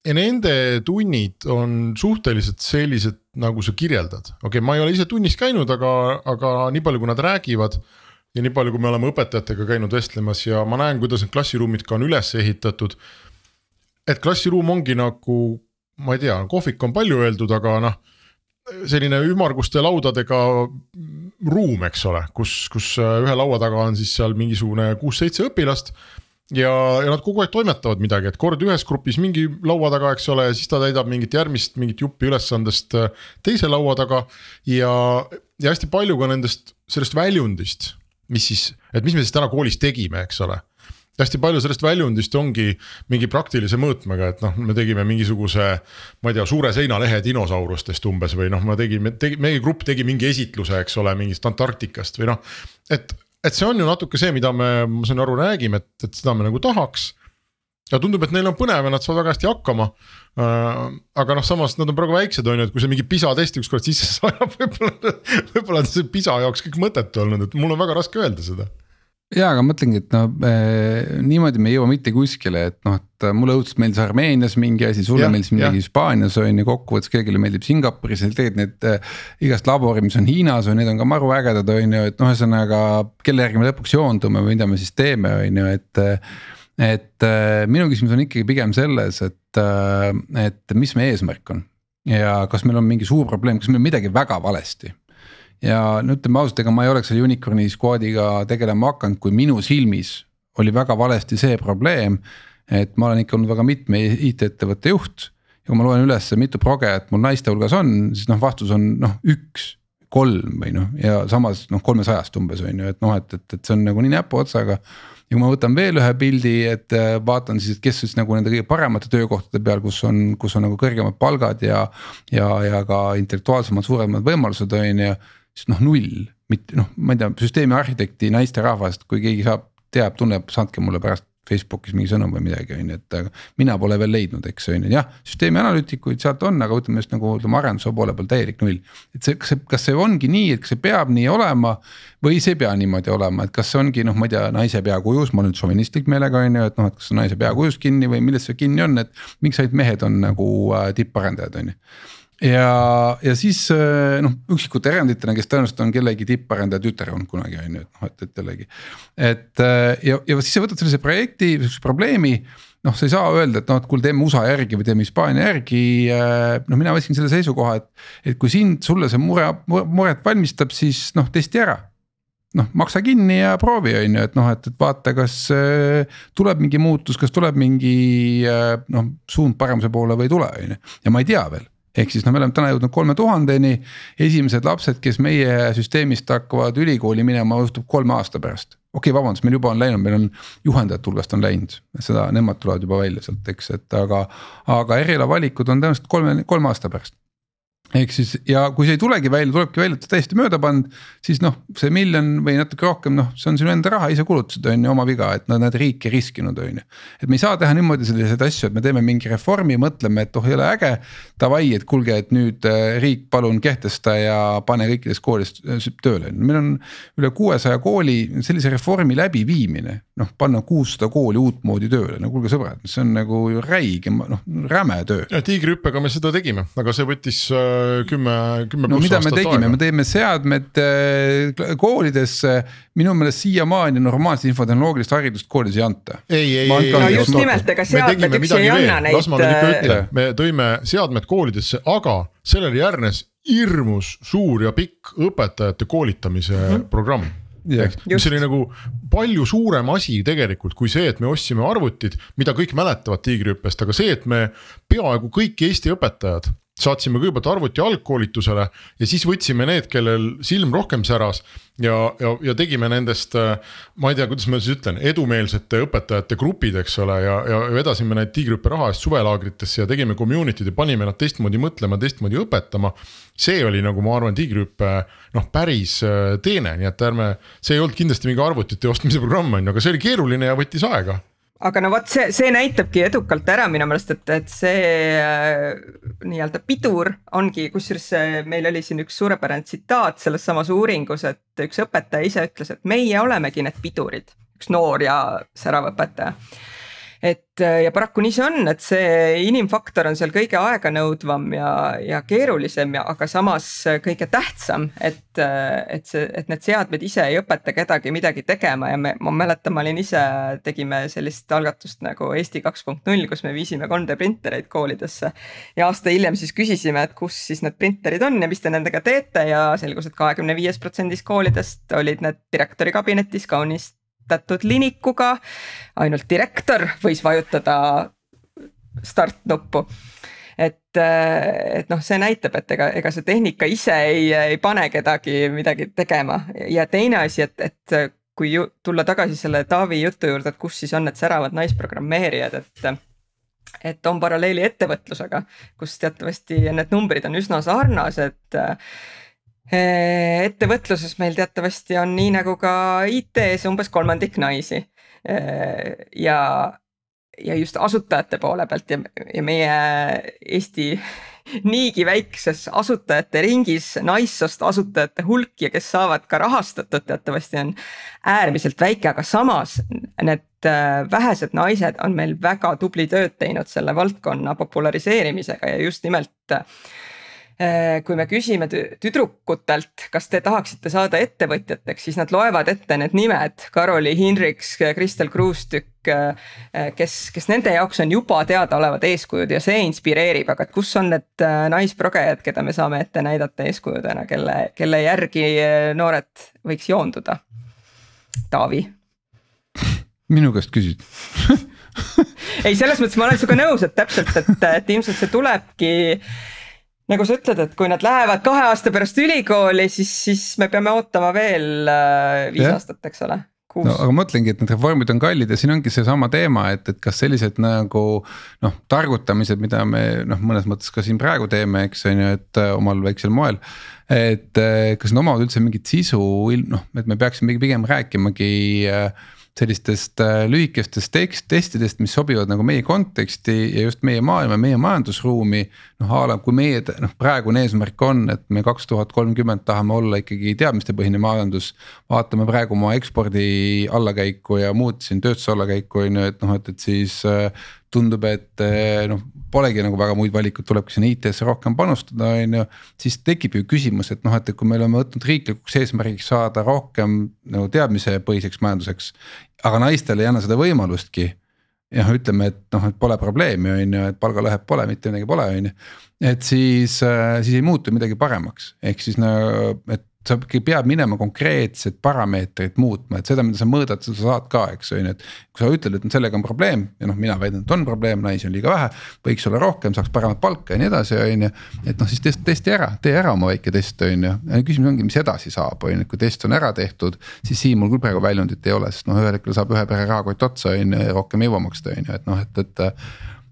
ja nende tunnid on suhteliselt sellised, nagu sa kirjeldad, okei okay,, ma ei ole ise tunnis käinud, aga, aga nii palju, kui nad räägivad ja nii palju, kui me oleme õpetajatega käinud vestlemas ja ma näen, kuidas need klassiruumid ka on üles ehitatud. et klassiruum ongi nagu ma ei tea, kohvik on palju öeldud, aga noh selline ümmarguste laudadega ruum, eks ole, kus, kus ühe laua taga on siis seal mingisugune kuus-seitse õpilast. ja, ja nad kogu aeg toimetavad midagi, et kord ühes grupis mingi laua taga, eks ole, siis ta täidab mingit järgmist mingit juppi ülesandest teise laua taga. ja, ja hästi palju ka nendest, sellest väljundist, mis siis, et mis me siis täna koolis tegime, eks ole hästi palju sellest väljundist ongi mingi praktilise mõõtmega, et noh, me tegime mingisuguse. ma ei tea, suure seinalehe dinosaurustest umbes või noh, ma tegin, tegi, meie grupp tegi mingi esitluse, eks ole, mingist Antarktikast või noh. et, et see on ju natuke see, mida me, ma saan aru, räägime, et, et seda me nagu tahaks. ja tundub, et neil on põnev ja nad saavad väga hästi hakkama äh,. aga noh, samas nad on praegu väiksed, on ju, et kui see mingi PISA testi ükskord sisse sajab, võib-olla, võib-olla on see PISA jaoks kõik mõttetu olnud, et mul on väga raske öelda seda ja, aga mõtlengi, et noh eh, niimoodi me ei jõua mitte kuskile, et noh, et mulle õudselt meeldis Armeenias mingi asi, sulle ja, meeldis midagi Hispaanias on ju, kokkuvõttes kellelegi meeldib Singapuris, tegelikult need äh, igast labori, mis on Hiinas on, need on ka maru ägedad, on ju, et noh, ühesõnaga. kelle järgi me lõpuks joondume või mida me siis teeme, on ju, et. et minu küsimus on ikkagi pigem selles, et, et mis meie eesmärk on ja kas meil on mingi suur probleem, kas meil on midagi väga valesti ja no ütleme ausalt, ega ma ei oleks selle unicorn'i squad'iga tegelema hakanud, kui minu silmis oli väga valesti see probleem. et ma olen ikka olnud väga mitme IT-ettevõtte juht ja kui ma loen üles, mitu progejat mul naiste hulgas on, siis noh, vastus on noh, üks kolm või noh, ja samas noh, kolmesajast umbes on ju, et noh, et, et, et see on nagu nii näpuotsaga. ja kui ma võtan veel ühe pildi, et äh, vaatan siis, et kes siis nagu nende kõige paremate töökohtade peal, kus on, kus on nagu kõrgemad palgad ja. ja, ja ka intellektuaalsemad, suuremad võimalused on ju siis noh, null, mitte noh, ma ei tea, süsteemi arhitekti naisterahvast, kui keegi saab, teab, tunneb, saatke mulle pärast Facebookis mingi sõnum või midagi, on ju, et mina pole veel leidnud, eks on ju, jah, süsteemi analüütikuid sealt on, aga ütleme just nagu ütleme arenduse poole peal täielik null. et see, kas see, kas see ongi nii, et kas see peab nii olema või see ei pea niimoodi olema, et kas see ongi noh, ma ei tea, naise peakujus, ma olen šovinistlik meelega on ju, et noh, et kas see naise peakujus kinni või milles see kinni on, et miks ainult mehed on nagu äh, tipparendajad, on ju ja, ja siis äh, noh, üksikute eranditena, kes tõenäoliselt on kellegi tipparendaja tütar olnud kunagi on ju, et noh, et, et jällegi. et äh, ja, ja siis sa võtad sellise projekti, sihukese probleemi. noh, sa ei saa öelda, et noh, et kuule, teeme USA järgi või teeme Hispaania järgi. Äh, noh, mina võtsin selle seisukoha, et, et kui sind, sulle see mure, muret valmistab, siis noh, testi ära noh, maksa kinni ja proovi, on ju, et noh, et, et vaata, kas tuleb mingi muutus, kas tuleb mingi noh, suund paremuse poole või ei tule, on ju, ja ma ei tea veel ehk siis noh, me oleme täna jõudnud kolme tuhandeni, esimesed lapsed, kes meie süsteemist hakkavad ülikooli minema, juhtub kolme aasta pärast. okei okay,, vabandust, meil juba on läinud, meil on juhendajate hulgast on läinud, seda, nemad tulevad juba välja sealt, eks, et aga, aga erialavalikud on tõenäoliselt kolme, kolme aasta pärast ehk siis ja kui see ei tulegi välja, tulebki välja, et ta täiesti mööda pannud, siis noh, see miljon või natuke rohkem, noh, see on sinu enda raha, ise kulutasid, on ju, oma viga, et nad, nad riik ei riskinud, on ju. et me ei saa teha niimoodi selliseid asju, et me teeme mingi reformi, mõtleme, et oh, ei ole äge. Davai, et kuulge, et nüüd äh, riik palun kehtesta ja pane kõikides koolides äh, tööle, meil on üle kuuesaja kooli sellise reformi läbiviimine. noh, panna kuussada kooli uutmoodi tööle, no kuulge sõbrad, see on nagu räige, noh räme töö. tiigrihüppega me seda tegime, aga see võttis äh kümme, kümme no mida me tegime, me teeme seadmed äh, koolidesse, minu meelest siiamaani normaalset infotehnoloogilist haridust koolides ei anta. ei, ei, ei, no just nimelt, ega seadmed üksi ei anna neid. las ma nüüd ikka ütlen, me tõime seadmed koolidesse, aga sellele järgnes hirmus suur ja pikk õpetajate koolitamise mm -hmm. programm yeah,. mis oli nagu palju suurem asi tegelikult kui see, et me ostsime arvutid, mida kõik mäletavad Tiigrihüppest, aga see, et me peaaegu kõik Eesti õpetajad saatsime kõigepealt arvuti algkoolitusele ja siis võtsime need, kellel silm rohkem säras. ja, ja, ja tegime nendest, ma ei tea, kuidas ma siis ütlen, edumeelsete õpetajate grupid, eks ole, ja, ja vedasime neid tiigrihüppe raha eest suvelaagritesse ja tegime community'd ja panime nad teistmoodi mõtlema, teistmoodi õpetama. see oli nagu ma arvan, tiigrihüppe noh, päris äh, teene, nii et ärme, see ei olnud kindlasti mingi arvutite ostmise programm on ju, aga see oli keeruline ja võttis aega aga no vot, see, see näitabki edukalt ära minu meelest, et, et see äh, nii-öelda pidur ongi, kusjuures meil oli siin üks suurepärane tsitaat selles samas uuringus, et üks õpetaja ise ütles, et meie olemegi need pidurid, üks noor ja särav õpetaja et äh, ja paraku nii see on, et see inimfaktor on seal kõige aeganõudvam ja, ja keerulisem ja, aga samas kõige tähtsam, et, äh, et see, et need seadmed ise ei õpeta kedagi midagi tegema ja me, ma mäletan, ma olin ise, tegime sellist algatust nagu Eesti kaks punkt null, kus me viisime 3D printereid koolidesse. ja aasta hiljem siis küsisime, et kus siis need printerid on ja mis te nendega teete ja selgus et, et kahekümne viies protsendis koolidest olid need direktori kabinetis kaunist ehitatud linikuga. ainult direktor võis vajutada start nuppu et, et noh, see näitab, et ega, ega see tehnika ise ei, ei pane kedagi midagi tegema ja teine asi, et, et kui ju, tulla tagasi selle Taavi jutu juurde, et kus siis on need säravad naisprogrammeerijad, et et on paralleeli ettevõtlusega, kus teatavasti need numbrid on üsna sarnased ettevõtluses meil teatavasti on nii nagu ka IT-s umbes kolmandik naisi. Eh, ja, ja just asutajate poole pealt ja, ja meie Eesti niigi väikses asutajate ringis naissoost asutajate hulk ja kes saavad ka rahastatud teatavasti on äärmiselt väike, aga samas need eh, vähesed naised on meil väga tubli tööd teinud selle valdkonna populariseerimisega ja just nimelt kui me küsime tüdrukutelt, kas te tahaksite saada ettevõtjateks, siis nad loevad ette need nimed, Karoli Hinriks, Kristel Kruustükk, äh, kes, kes nende jaoks on juba teadaolevad eeskujud ja see inspireerib, aga kus on need äh, naisprogejad, keda me saame ette näidata eeskujudena, kelle, kelle järgi noored võiks joonduda? Taavi. minu käest küsid ei, selles mõttes ma olen sinuga nõus, et täpselt, et, et ilmselt see tulebki nagu sa ütled, et kui nad lähevad kahe aasta pärast ülikooli, siis, siis me peame ootama veel äh, viis ja. aastat, eks ole. no aga mõtlengi, et need reformid on kallid ja siin ongi seesama teema, et, et kas sellised nagu noh, targutamised, mida me noh, mõnes mõttes ka siin praegu teeme, eks on ju, et äh, omal väiksel moel. et äh, kas need omavad üldse mingit sisu, noh, et me peaksime pigem rääkimagi sellistest lühikestest tekst, testidest, mis sobivad nagu meie konteksti ja just meie maailma, meie majandusruumi. Noh a la, kui meie noh, praegune eesmärk on, et me kaks tuhat kolmkümmend tahame olla ikkagi teadmistepõhine majandus. vaatame praegu oma ekspordi allakäiku ja muud siin tööstuse allakäiku on ju, et noh, et, et siis äh, tundub, et eh, noh, polegi nagu väga muid valikuid, tulebki sinna IT-sse rohkem panustada, on ju. siis tekib ju küsimus, et noh, et kui me oleme võtnud riiklikuks eesmärgiks saada rohkem nagu teadmisepõhiseks majanduseks. aga naistel ei anna seda võimalustki. Ja noh, ütleme, et noh, et pole probleemi, on ju, et palgalõhet pole, mitte midagi pole, on ju. et siis, äh, siis ei muutu midagi paremaks, ehk siis no, et sa pead minema konkreetset parameetrit muutma, et seda, mida sa mõõdad, seda sa saad ka, eks on ju, et. kui sa ütled, et sellega on probleem ja noh, mina väidan, et on probleem, naisi on liiga vähe, võiks olla rohkem, saaks paremat palka ja nii edasi, on ju. et noh, siis test, testi ära, tee ära oma väike test, on ju, küsimus ongi, mis edasi saab, on ju, kui test on ära tehtud. siis siin mul küll praegu väljundit ei ole, sest noh, ühel hetkel saab ühe pere rahakott otsa, on ju, ja rohkem ei jõua maksta, on ju, et noh, et, et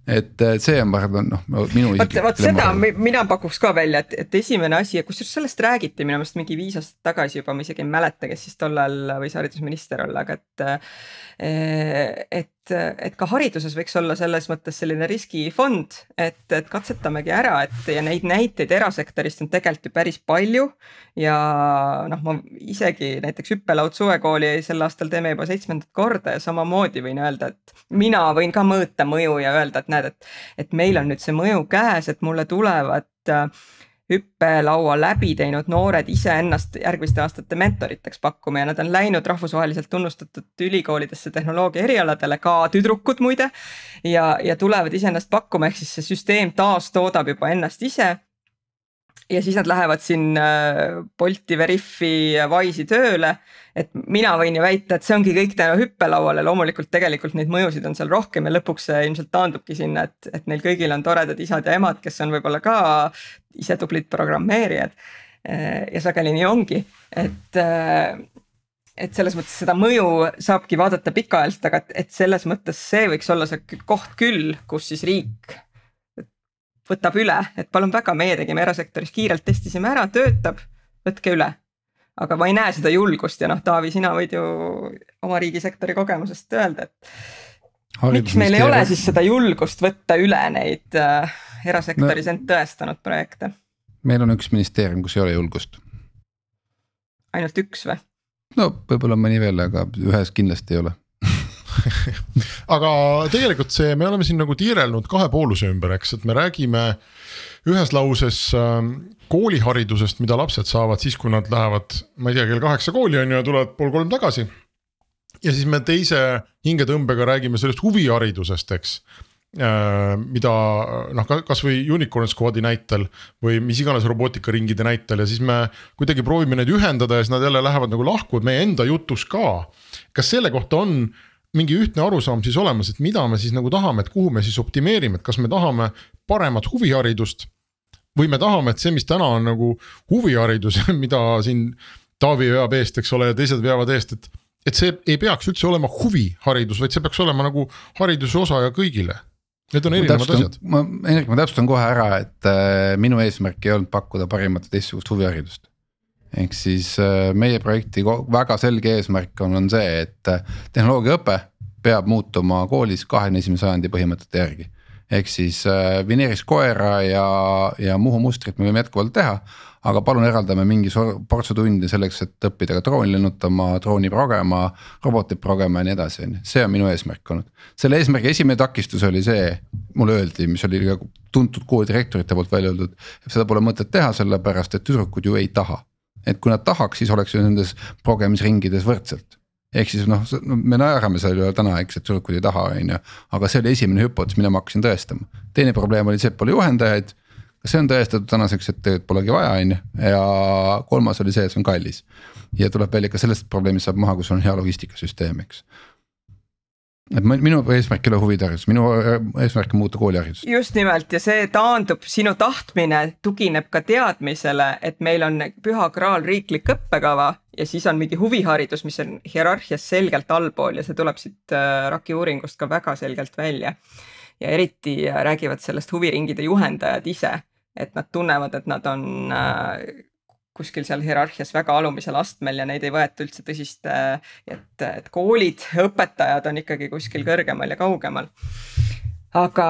et see on, arvan, noh minu. vot, vot seda mina pakuks ka välja, et, et esimene asi, kusjuures sellest räägiti minu meelest mingi viis aastat tagasi juba, ma isegi ei mäleta, kes siis tollal võis haridusminister olla, aga et. et et, ka hariduses võiks olla selles mõttes selline riskifond, et, et katsetamegi ära, et ja neid näiteid erasektorist on tegelikult ju päris palju. ja noh, ma isegi näiteks hüppelaud suvekooli sel aastal teeme juba seitsmendat korda ja samamoodi võin öelda, et mina võin ka mõõta mõju ja öelda, et näed, et, et meil on nüüd see mõju käes, et mulle tulevad äh, hüppelaua läbi teinud noored iseennast järgmiste aastate mentoriteks pakkuma ja nad on läinud rahvusvaheliselt tunnustatud ülikoolidesse tehnoloogia erialadele, ka tüdrukud muide. ja, ja tulevad iseennast pakkuma, ehk siis see süsteem taastoodab juba ennast ise ja siis nad lähevad siin Bolti, Veriffi, Wise'i tööle. et mina võin ju väita, et see ongi kõik tänu hüppelauale, loomulikult tegelikult neid mõjusid on seal rohkem ja lõpuks see ilmselt taandubki sinna, et, et neil kõigil on toredad isad ja emad, kes on võib-olla ka ise tublid programmeerijad. ja sageli nii ongi, et et selles mõttes seda mõju saabki vaadata pikaajaliselt, aga et selles mõttes see võiks olla see koht küll, kus siis riik võtab üle, et palun väga, meie tegime erasektoris kiirelt, testisime ära, töötab, võtke üle. aga ma ei näe seda julgust ja noh, Taavi, sina võid ju oma riigisektori kogemusest öelda, et miks meil ei ole siis seda julgust võtta üle neid äh, erasektoris no, end tõestanud projekte? meil on üks ministeerium, kus ei ole julgust. ainult üks või? no võib-olla mõni veel, aga ühes kindlasti ei ole aga tegelikult see, me oleme siin nagu tiirelnud kahe pooluse ümber, eks, et me räägime ühes lauses äh, kooliharidusest, mida lapsed saavad siis, kui nad lähevad, ma ei tea, kell kaheksa kooli on ju ja tulevad pool kolm tagasi. ja siis me teise hingetõmbega räägime sellest huviharidusest, eks Äh, mida noh, kasvõi unicorn squad'i näitel või mis iganes robootikaringide näitel ja siis me kuidagi proovime neid ühendada ja siis nad jälle lähevad nagu lahku meie enda jutus ka. kas selle kohta on mingi ühtne arusaam siis olemas, et mida me siis nagu tahame, et kuhu me siis optimeerime, et kas me tahame paremat huviharidust või me tahame, et see, mis täna on nagu huviharidus, mida siin Taavi veab eest, eks ole, ja teised veavad eest, et et see ei peaks üldse olema huviharidus, vaid see peaks olema nagu hariduse osa ja kõigile Need on erinevad asjad. ma, Hendrik, ma täpsustan kohe ära, et äh, minu eesmärk ei olnud pakkuda parimat teistsugust huviharidust. Ehk siis äh, meie projekti väga selge eesmärk on, on see, et äh, tehnoloogiaõpe peab muutuma koolis kahekümne esimese sajandi põhimõtete järgi ehk siis äh, vineeris koera ja, ja Muhu mustrit me võime jätkuvalt teha. aga palun eraldame mingi portsu tunde selleks, et õppida ka drooni lennutama, drooni progema, robotit progema ja nii edasi, on ju, see on minu eesmärk olnud. selle eesmärgi esimene takistus oli see, mulle öeldi, mis oli ka tuntud koolidirektorite poolt välja öeldud, seda pole mõtet teha, sellepärast et tüdrukud ju ei taha et kui nad tahaks, siis oleks ju nendes progemisringides võrdselt ehk siis noh, me naerame selle üle täna, eks, et tüdrukud ei taha, on ju, aga see oli esimene hüpotees, mida ma hakkasin tõestama. teine probleem oli see, et pole juhendajaid. kas see on tõestatud tänaseks, et tegelikult polegi vaja, on ju, ja kolmas oli see, et see on kallis. ja tuleb välja ka sellest probleemist saab maha, kui sul on hea logistikasüsteem, eks et minu eesmärk ei ole huviharidus, minu eesmärk on muuta kooliharidust. just nimelt ja see taandub, sinu tahtmine tugineb ka teadmisele, et meil on püha kraal riiklik õppekava ja siis on mingi huviharidus, mis on hierarhias selgelt allpool ja see tuleb siit äh, RAK-i uuringust ka väga selgelt välja. ja eriti äh, räägivad sellest huviringide juhendajad ise, et nad tunnevad, et nad on äh, kuskil seal hierarhias väga alumisel astmel ja neid ei võeta üldse tõsist, et, et koolid, õpetajad on ikkagi kuskil kõrgemal ja kaugemal aga,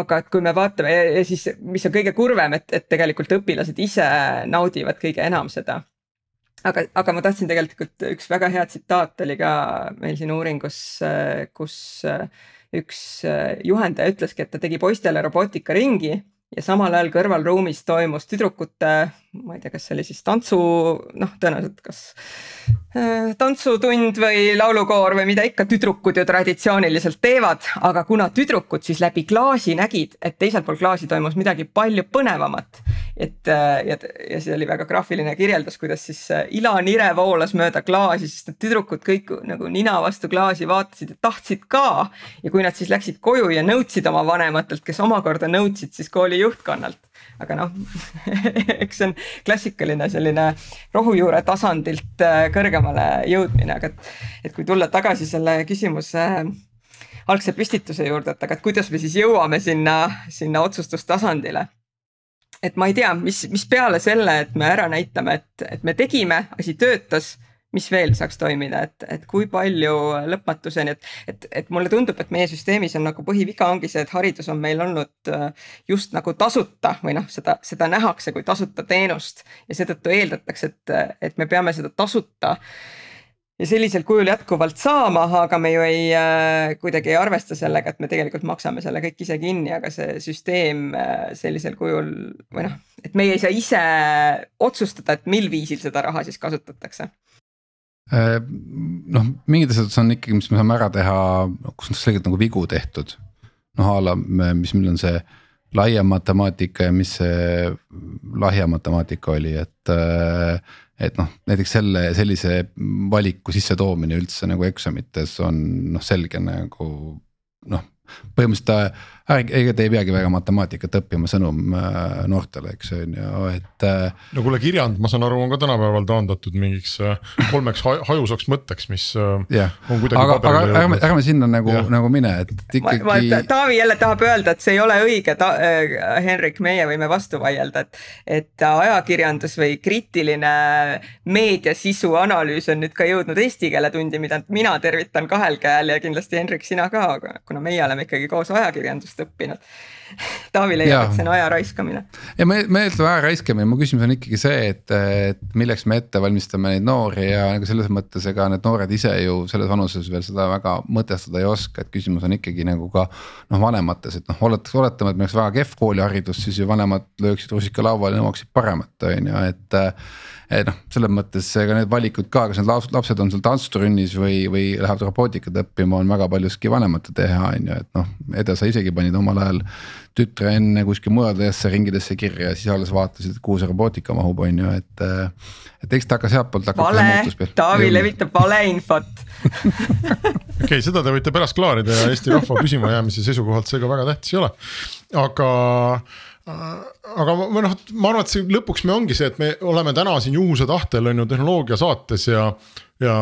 aga et kui me vaatame ja siis, mis on kõige kurvem, et, et tegelikult õpilased ise naudivad kõige enam seda. aga, aga ma tahtsin tegelikult, üks väga hea tsitaat oli ka meil siin uuringus, kus üks juhendaja ütleski, et ta tegi poistele robootikaringi ja samal ajal kõrvalruumis toimus tüdrukute, ma ei tea, kas see oli siis tantsu, noh, tõenäoliselt kas äh, tantsutund või laulukoor või mida ikka tüdrukud ju traditsiooniliselt teevad, aga kuna tüdrukud siis läbi klaasi nägid, et teisel pool klaasi toimus midagi palju põnevamat. Et äh, ja, ja see oli väga graafiline kirjeldus, kuidas siis äh, ilanire voolas mööda klaasi, sest need tüdrukud kõik nagu nina vastu klaasi vaatasid ja tahtsid ka. ja kui nad siis läksid koju ja nõudsid oma vanematelt, kes omakorda nõudsid siis kooli juhtkonnalt aga noh eks see on klassikaline selline rohujuure tasandilt äh, kõrgemale jõudmine, aga et, et kui tulla tagasi selle küsimuse algse püstituse juurde, et aga et kuidas me siis jõuame sinna, sinna otsustustasandile. Et ma ei tea, mis, mis peale selle, et me ära näitame, et, et me tegime, asi töötas mis veel saaks toimida, et, et kui palju lõpmatuseni, et, et, et mulle tundub, et meie süsteemis on nagu põhiviga ongi see, et haridus on meil olnud äh, just nagu tasuta või noh, seda, seda nähakse kui tasuta teenust ja seetõttu eeldatakse, et, et me peame seda tasuta ja sellisel kujul jätkuvalt saama, aga me ju ei äh,, kuidagi ei arvesta sellega, et me tegelikult maksame selle kõik ise kinni, aga see süsteem äh, sellisel kujul või noh, et meie ei saa ise otsustada, et mil viisil seda raha siis kasutatakse Äh, noh, mingid asjad on ikkagi, mis me saame ära teha, kus on selgelt nagu vigu tehtud. noh a la, mis meil on see laiem matemaatika ja mis see lahja matemaatika oli, et. Et noh, näiteks selle sellise valiku sissetoomine üldse nagu eksamites on noh, selge nagu noh põhimõtteliselt ega te ei peagi väga matemaatikat õppima, sõnum äh, noortele, eks on ju, et. Äh, no kuule, kirjand, ma saan aru, on ka tänapäeval taandatud mingiks äh, kolmeks hajusaks mõtteks, mis yeah. on kuidagi. aga, aga ärme, ärme sinna nagu, nagu mine, et ikkagi. Taavi jälle tahab öelda, et see ei ole õige, äh, Henrik, meie võime vastu vaielda, et. et ajakirjandus või kriitiline meediasisu analüüs on nüüd ka jõudnud eesti keele tundi, mida mina tervitan kahel käel ja kindlasti Henrik, sina ka, kuna meie oleme ikkagi koos ajakirjandust õppimist õppinud. Taavi leiab, et see on aja raiskamine. ja me, me ütleme aja raiskamine, mu küsimus on ikkagi see, et, et milleks me ette valmistame neid noori ja nagu selles mõttes, ega need noored ise ju selles vanuses veel seda väga mõtestada ei oska, et küsimus on ikkagi nagu ka. noh, vanemates, et noh, oletaks, oletame, et meil oleks väga kehv kooliharidus, siis ju vanemad lööksid rusika lauale ja nõuaksid paremat, on ju, et noh, selles mõttes ega need valikud ka, kas need lapsed on seal tantsutunnis või, või lähevad robootikat õppima, on väga paljuski vanemate teha, on ju, et noh. Ede, sa isegi panid omal ajal tütre enne kuskil mujadesse ringidesse kirja ja siis alles vaatasid, kuhu see robootika mahub, on ju, et. et eks ta hakka sealtpoolt hakkab. vale, Taavi levitab valeinfot okei okay,, seda te võite pärast klaarida ja Eesti rahva püsimajäämise seisukohalt see ka väga tähtis ei ole, aga aga ma noh, ma arvan, et see lõpuks me ongi see, et me oleme täna siin juhuse tahtel on ju tehnoloogia saates ja. ja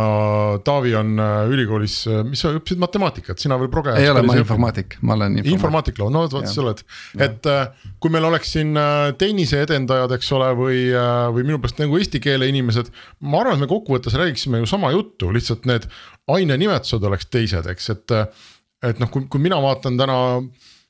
Taavi on äh, ülikoolis, äh, mis sa õppisid matemaatikat, sina veel proge. ei ole, ma informaatik, ma olen informaatik. informaatik, no vot, sa oled, et äh, kui meil oleks siin tennise edendajad, eks ole, või, või minu pärast nagu eesti keele inimesed. ma arvan, et me kokkuvõttes räägiksime ju sama juttu, lihtsalt need ainenimetused oleks teised, eks, et. et noh, kui, kui mina vaatan täna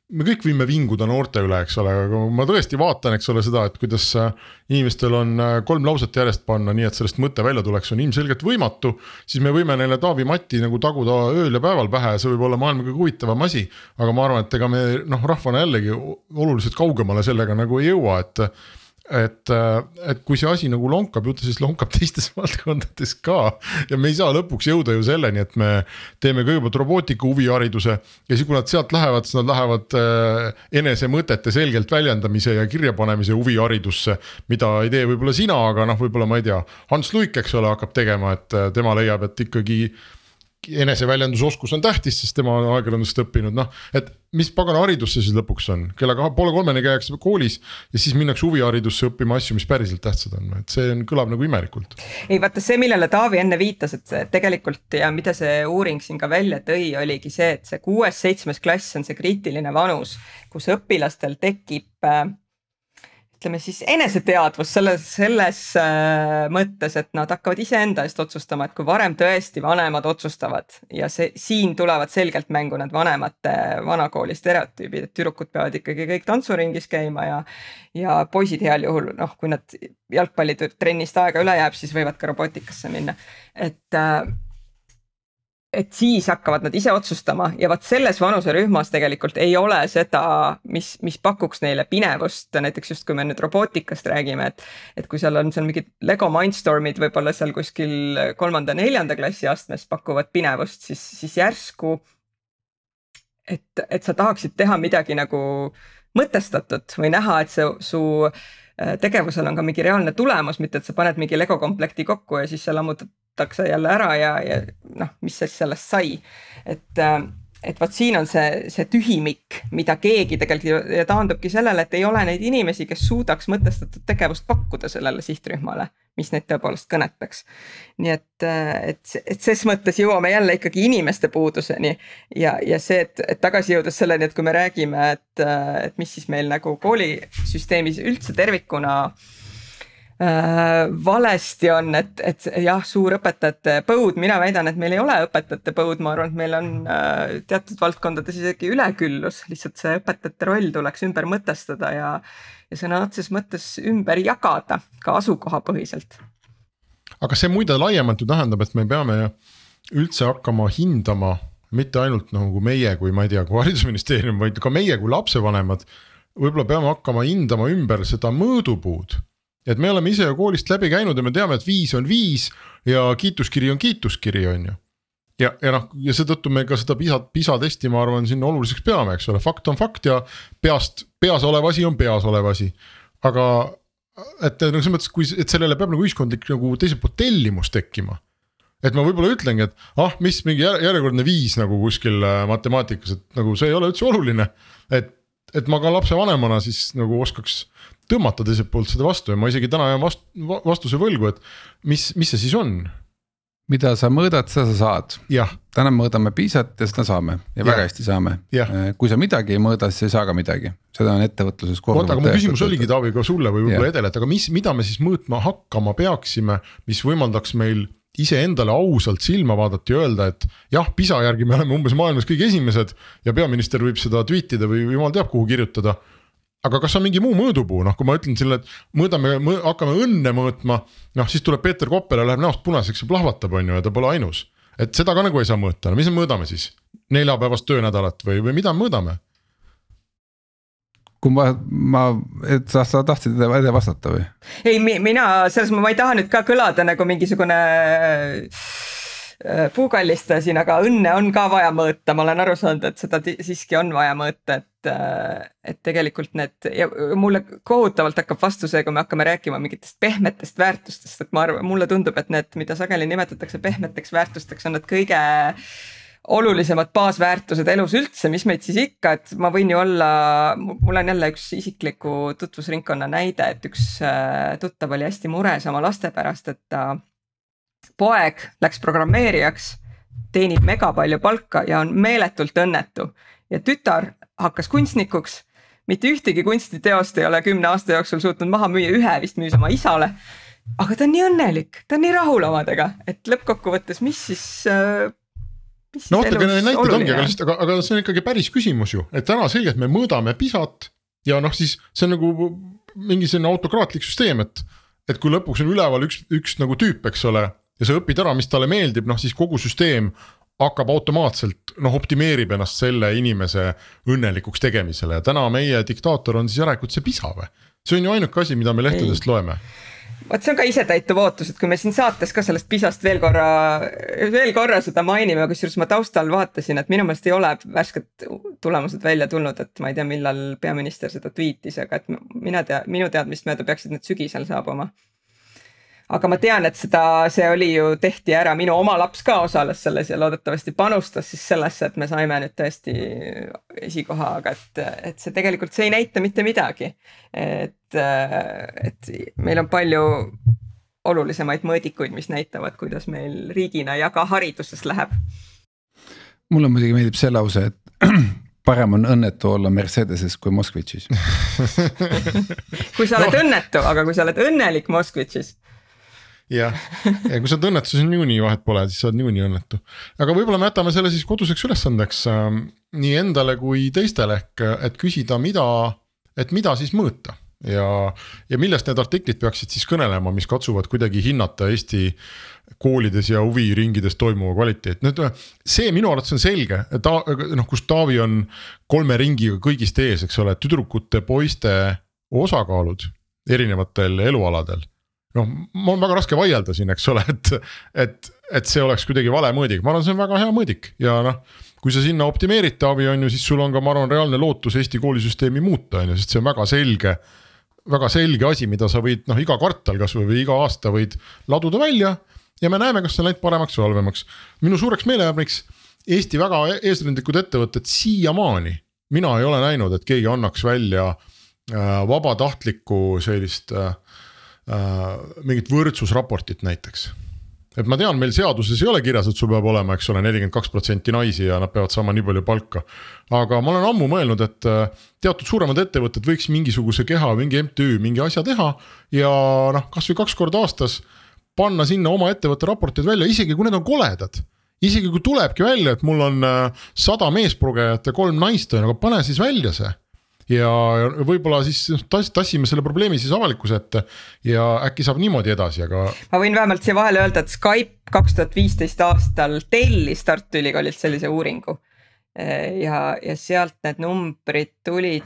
me kõik võime vinguda noorte üle, eks ole, aga ma tõesti vaatan, eks ole, seda, et kuidas äh, inimestel on äh, kolm lauset järjest panna, nii et sellest mõte välja tuleks, on ilmselgelt võimatu. siis me võime neile Taavi Matti nagu taguda ööl ja päeval pähe ja see võib olla maailma kõige huvitavam asi. aga ma arvan, et ega me noh, rahvana jällegi oluliselt kaugemale sellega nagu ei jõua, et et, äh, et kui see asi nagu lonkab, ju ta siis lonkab teistes valdkondades ka. ja me ei saa lõpuks jõuda ju selleni, et me teeme kõigepealt robootika huvihariduse ja siis, kui nad sealt lähevad, siis nad lähevad äh, enese mõtete selgelt väljendamise ja kirjapanemise huviharidusse. mida ei tee võib-olla sina, aga noh, võib-olla ma ei tea, Hans Luik, eks ole, hakkab tegema, et äh, tema leiab, et ikkagi eneseväljendusoskus on tähtis, sest tema on ajakirjandust õppinud, noh. et mis pagana haridus see siis lõpuks on, kella kahe, poole kolmeni käiakse koolis ja siis minnakse huviharidusse õppima asju, mis päriselt tähtsad on, et see on, kõlab nagu imelikult. ei vaata see, millele Taavi enne viitas, et tegelikult ja mida see uuring siin ka välja tõi, oligi see, et see kuues-seitsmes klass on see kriitiline vanus, kus õpilastel tekib äh, ütleme siis eneseteadvus selles, selles äh, mõttes, et nad hakkavad iseenda eest otsustama, et kui varem tõesti vanemad otsustavad ja see, siin tulevad selgelt mängu need vanemate vanakooli stereotüübid, et tüdrukud peavad ikkagi kõik tantsuringis käima ja. ja poisid heal juhul noh, kui nad jalgpallitrennist aega üle jääb, siis võivad ka robootikasse minna, et äh, et siis hakkavad nad ise otsustama ja vot selles vanuserühmas tegelikult ei ole seda, mis, mis pakuks neile pinevust, näiteks just kui me nüüd robootikast räägime, et. et kui seal on seal mingid Lego Mindstormid võib-olla seal kuskil kolmanda-neljanda klassi astmes pakuvad pinevust, siis, siis järsku. et, et sa tahaksid teha midagi nagu mõtestatud või näha, et see su äh, tegevusel on ka mingi reaalne tulemus, mitte et sa paned mingi Lego komplekti kokku ja siis sa lammutad võetakse jälle ära ja, ja noh, mis siis sellest sai. et, äh, et vot siin on see, see tühimik, mida keegi tegelikult ja taandubki sellele, et ei ole neid inimesi, kes suudaks mõtestatud tegevust pakkuda sellele sihtrühmale, mis neid tõepoolest kõnetaks. nii et, äh, et, et ses mõttes jõuame jälle ikkagi inimeste puuduseni ja, ja see, et, et tagasi jõudes selleni, et kui me räägime, et, äh, et mis siis meil nagu koolisüsteemis üldse tervikuna äh, valesti on, et, et jah, suur õpetajate põud, mina väidan, et meil ei ole õpetajate põud, ma arvan, et meil on äh, teatud valdkondades isegi üleküllus, lihtsalt see õpetajate roll tuleks ümber mõtestada ja. ja sõna otseses mõttes ümber jagada ka asukohapõhiselt. aga see muide laiemalt ju tähendab, et me peame üldse hakkama hindama mitte ainult nagu meie, kui ma ei tea, kui haridusministeerium, vaid ka meie kui lapsevanemad. võib-olla peame hakkama hindama ümber seda mõõdupuud et me oleme ise ju koolist läbi käinud ja me teame, et viis on viis ja kiituskiri on kiituskiri, on ju. ja, ja noh, ja seetõttu me ka seda PISA, PISA testi, ma arvan, siin oluliseks peame, eks ole, fakt on fakt ja peast, peas olev asi on peas olev asi. aga et nagu selles mõttes, kui, et sellele peab nagu ühiskondlik nagu teiselt poolt tellimus tekkima. et ma võib-olla ütlengi, et ah, mis mingi järjekordne viis nagu kuskil äh, matemaatikas, et nagu see ei ole üldse oluline. et, et ma ka lapsevanemana siis nagu oskaks tõmmata teiselt poolt seda vastu ja ma isegi täna jään vast-, vastuse võlgu, et mis, mis see siis on mida sa mõõdad, seda sa saad. täna mõõdame piisat ja seda saame ja, ja. väga hästi saame. Äh, kui sa midagi ei mõõda, siis ei saa ka midagi, seda on ettevõtluses. oota, aga mu küsimus oligi Taavi ka sulle või võib-olla Edele, et aga mis, mida me siis mõõtma hakkama peaksime, mis võimaldaks meil iseendale ausalt silma vaadata ja öelda, et jah, PISA järgi me oleme umbes maailmas kõige esimesed ja peaminister võib seda tweet ida või jumal teab kuhu kirjutada aga kas on mingi muu mõõdupuu, noh, kui ma ütlen selle, et mõõdame mõ,, hakkame õnne mõõtma. noh, siis tuleb Peeter Koppel ja läheb näost punaseks ja plahvatab, on ju, ja ta pole ainus. et seda ka nagu ei saa mõõta, no mis me mõõdame siis? neljapäevast töönädalat või, või mida me mõõdame? kui ma, ma, et sa, sa tahtsid ede vastata või? ei, mina selles mõttes ma ei taha nüüd ka kõlada nagu mingisugune Äh, puukallistasin, aga õnne on ka vaja mõõta, ma olen aru saanud, et seda siiski on vaja mõõta, et, et tegelikult need ja mulle kohutavalt hakkab vastu see, kui me hakkame rääkima mingitest pehmetest väärtustest, et ma arvan, mulle tundub, et need, mida sageli nimetatakse pehmeteks väärtusteks, on need kõige olulisemad baasväärtused elus üldse, mis meid siis ikka, et ma võin ju olla, mul on jälle üks isikliku tutvusringkonna näide, et üks äh, tuttav oli hästi mures oma laste pärast, et ta poeg läks programmeerijaks, teenib mega palju palka ja on meeletult õnnetu. Ja tütar hakkas kunstnikuks. mitte ühtegi kunstiteost ei ole kümne aasta jooksul suutnud maha müüa, ühe vist müüs oma isale. aga ta on nii õnnelik, ta on nii rahul omadega, et lõppkokkuvõttes, mis siis äh, no vaata, aga need näited ongi, aga aga, aga see on ikkagi päris küsimus ju, et täna selgelt me mõõdame PISA-t ja noh, siis see on nagu mingi selline autokraatlik süsteem, et. et kui lõpuks on üleval üks, üks nagu tüüp, eks ole, ja sa õpid ära, mis talle meeldib, noh siis kogu süsteem hakkab automaatselt noh, optimeerib ennast selle inimese õnnelikuks tegemisele ja täna meie diktaator on siis järelikult see pisa või? see on ju ainuke asi, mida me lehtedest Ei. loeme vot see on ka isetäituv ootus, et kui me siin saates ka sellest pisast veel korra, veel korra seda mainime, kusjuures ma taustal vaatasin, et minu meelest ei ole värsked tulemused välja tulnud, et ma ei tea, millal peaminister seda tweetis, aga et mina tea, minu teadmist mööda peaksid need sügisel saabuma aga ma tean, et seda, see oli ju, tehti ära, minu oma laps ka osales selles ja loodetavasti panustas siis sellesse, et me saime nüüd tõesti esikoha, aga et, et see tegelikult, see ei näita mitte midagi. et, et meil on palju olulisemaid mõõdikuid, mis näitavad, kuidas meil riigina ja ka hariduses läheb. mulle muidugi meeldib see lause, et parem on õnnetu olla Mercedeses kui Moskvitšis kui sa oled no. õnnetu, aga kui sa oled õnnelik Moskvitšis jah, ja kui sa oled õnnetu, siis niikuinii vahet pole, siis sa oled niikuinii õnnetu. aga võib-olla me jätame selle siis koduseks ülesandeks äh, nii endale kui teistele ehk, et küsida, mida, et mida siis mõõta. Ja, ja millest need artiklid peaksid siis kõnelema, mis katsuvad kuidagi hinnata Eesti koolides ja huviringides toimuva kvaliteet, nüüd see minu arvates on selge, ta noh, kus Taavi on kolme ringiga kõigist ees, eks ole, tüdrukute, poiste osakaalud erinevatel elualadel noh, mul on väga raske vaielda siin, eks ole, et, et, et see oleks kuidagi vale mõõdik, ma arvan, see on väga hea mõõdik ja noh. kui sa sinna optimeerid Taavi on ju, siis sul on ka, ma arvan, reaalne lootus Eesti koolisüsteemi muuta, on ju, sest see on väga selge. väga selge asi, mida sa võid noh, iga kvartal kasvõi või iga aasta võid laduda välja ja me näeme, kas see on läinud paremaks või halvemaks. minu suureks meelehärmiks Eesti väga eesrindlikud ettevõtted siiamaani, mina ei ole näinud, et keegi annaks välja äh, vabatahtlikku sellist äh, mingit võrdsusraportit näiteks et ma tean, meil seaduses ei ole kirjas, et sul peab olema, eks ole, nelikümmend kaks protsenti naisi ja nad peavad saama nii palju palka. aga ma olen ammu mõelnud, et äh, teatud suuremad ettevõtted võiks mingisuguse keha, mingi MTÜ, mingi asja teha. ja noh, kasvõi kaks korda aastas panna sinna oma ettevõtte raportid välja, isegi kui need on koledad. isegi kui tulebki välja, et mul on äh, sada meesprogejat ja kolm naist on aga pane siis välja see ja võib-olla siis tass, tassime selle probleemi siis avalikkuse ette ja äkki saab niimoodi edasi, aga. ma võin vähemalt siia vahele öelda, et Skype kaks tuhat viisteist aastal tellis Tartu Ülikoolilt sellise uuringu. ja, ja sealt need numbrid tulid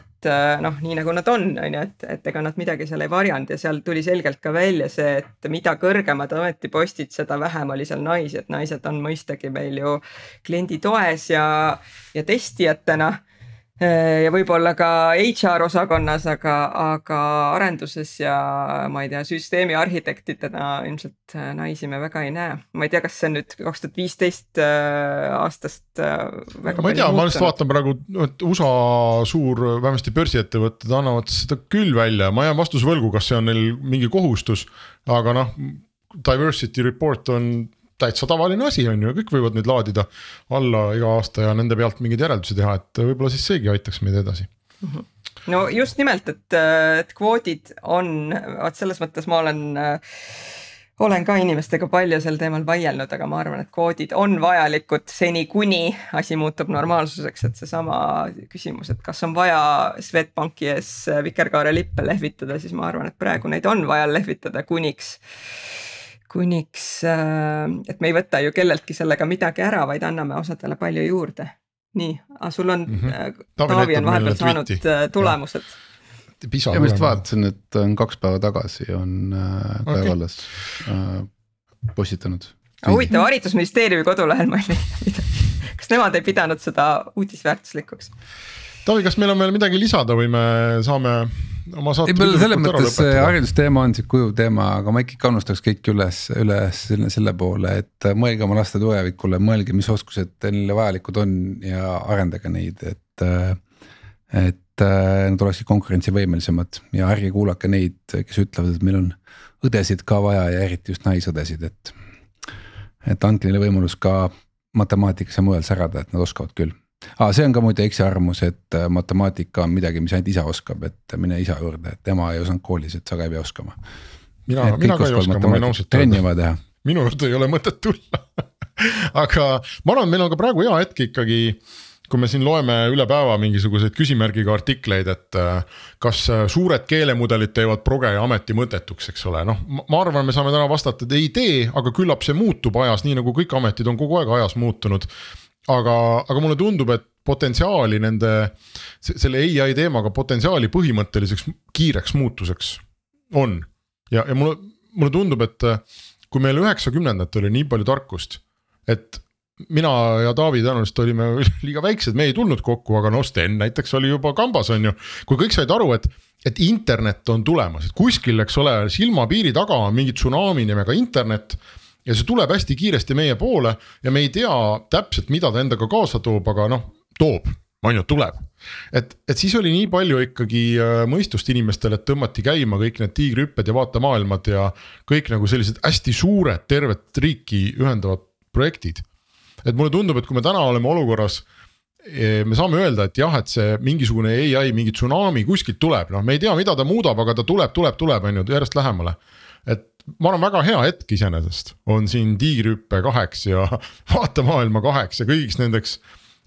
noh, nii nagu nad on, on ju, et, et ega nad midagi seal ei varjanud ja seal tuli selgelt ka välja see, et mida kõrgemad ametipostid, seda vähem oli seal naisi, et naised on mõistagi meil ju kliendi toes ja, ja testijatena ja võib-olla ka HR osakonnas, aga, aga arenduses ja ma ei tea, süsteemi arhitektidena ilmselt äh, naisi me väga ei näe. ma ei tea, kas see on nüüd kaks tuhat viisteist äh, aastast väga. ma ei tea, ma lihtsalt vaatan praegu, et USA suur, vähemasti börsiettevõtted annavad seda küll välja, ma jään vastuse võlgu, kas see on neil mingi kohustus, aga noh. Diversity report on täitsa tavaline asi on ju, kõik võivad neid laadida alla iga aasta ja nende pealt mingeid järeldusi teha, et võib-olla siis seegi aitaks meid edasi mm. -hmm no just nimelt, et, et kvoodid on, vaat selles mõttes ma olen äh, olen ka inimestega palju sel teemal vaielnud, aga ma arvan, et kvoodid on vajalikud seni, kuni asi muutub normaalsuseks, et seesama küsimus, et kas on vaja Swedbanki ees vikerkaarelippe lehvitada, siis ma arvan, et praegu neid on vaja lehvitada kuniks kuniks, äh, et me ei võta ju kelleltki sellega midagi ära, vaid anname osadele palju juurde. nii, aga sul on mm, -hmm. Taavi on vahepeal saanud tweeti. Äh, tulemused. ja ma just vaatasin, et on kaks päeva tagasi on Kaja Kallas okay. äh, postitanud. huvitav, haridusministeeriumi kodulehel ma ei midagi, kas nemad ei pidanud seda uudisväärtuslikuks? Taavi, kas meil on veel midagi lisada või me saame oma saate. ei, selles mõttes see haridusteema on sihuke ujuv teema, aga ma ikkagi kannustaks kõiki üles, üles selle, selle poole, et mõelge oma laste tulevikule, mõelge, mis oskused neile vajalikud on ja arendage neid, et. et nad oleksid konkurentsivõimelisemad ja ärge kuulake neid, kes ütlevad, et meil on õdesid ka vaja ja eriti just naisõdesid, et. et andke neile võimalus ka matemaatikas ja mujal särada, et nad oskavad küll aa, see on ka muide eksiarvamus, et äh, matemaatika on midagi, mis ainult isa oskab, et mine isa juurde, et ema ei osanud koolis, et sa ka ei pea oskama. mina, mina ka ei oska, ma võin ausalt öelda. minu juurde ei ole mõtet tulla. Aga ma arvan, et meil on ka praegu hea hetk ikkagi kui me siin loeme üle päeva mingisuguseid küsimärgiga artikleid, et äh, kas äh, suured keelemudelid teevad proge ja ameti mõttetuks, eks ole, noh, ma arvan, me saame täna vastata, et ei tee, aga küllap see muutub ajas, nii nagu kõik ametid on kogu aeg ajas muutunud aga, aga mulle tundub, et potentsiaali nende, selle ai teemaga potentsiaali põhimõtteliseks kiireks muutuseks on. ja, ja mulle, mulle tundub, et kui meil üheksakümnendatel oli nii palju tarkust, et mina ja Taavi tõenäoliselt olime liiga väiksed, me ei tulnud kokku, aga noh, Sten näiteks oli juba kambas, on ju. kui kõik said aru, et, et internet on tulemas, et kuskil, eks ole, silmapiiri taga on mingi tsunami nimega internet ja see tuleb hästi kiiresti meie poole ja me ei tea täpselt, mida ta endaga kaasa toob, aga noh, toob, on ju, tuleb. et, et siis oli nii palju ikkagi äh, mõistust inimestel, et tõmmati käima kõik need tiigrihüpped ja vaatemaailmad ja kõik nagu sellised hästi suured, tervet riiki ühendavad projektid. et mulle tundub, et kui me täna oleme olukorras e, me saame öelda, et jah, et see mingisugune ai, mingi tsunami kuskilt tuleb, noh, me ei tea, mida ta muudab, aga ta tuleb, tuleb, tuleb, on ju, järjest lähemale. et ma arvan, väga hea hetk iseenesest on siin Tiigrihüppe kaheks ja vaatemaailma kaheks ja kõigiks nendeks.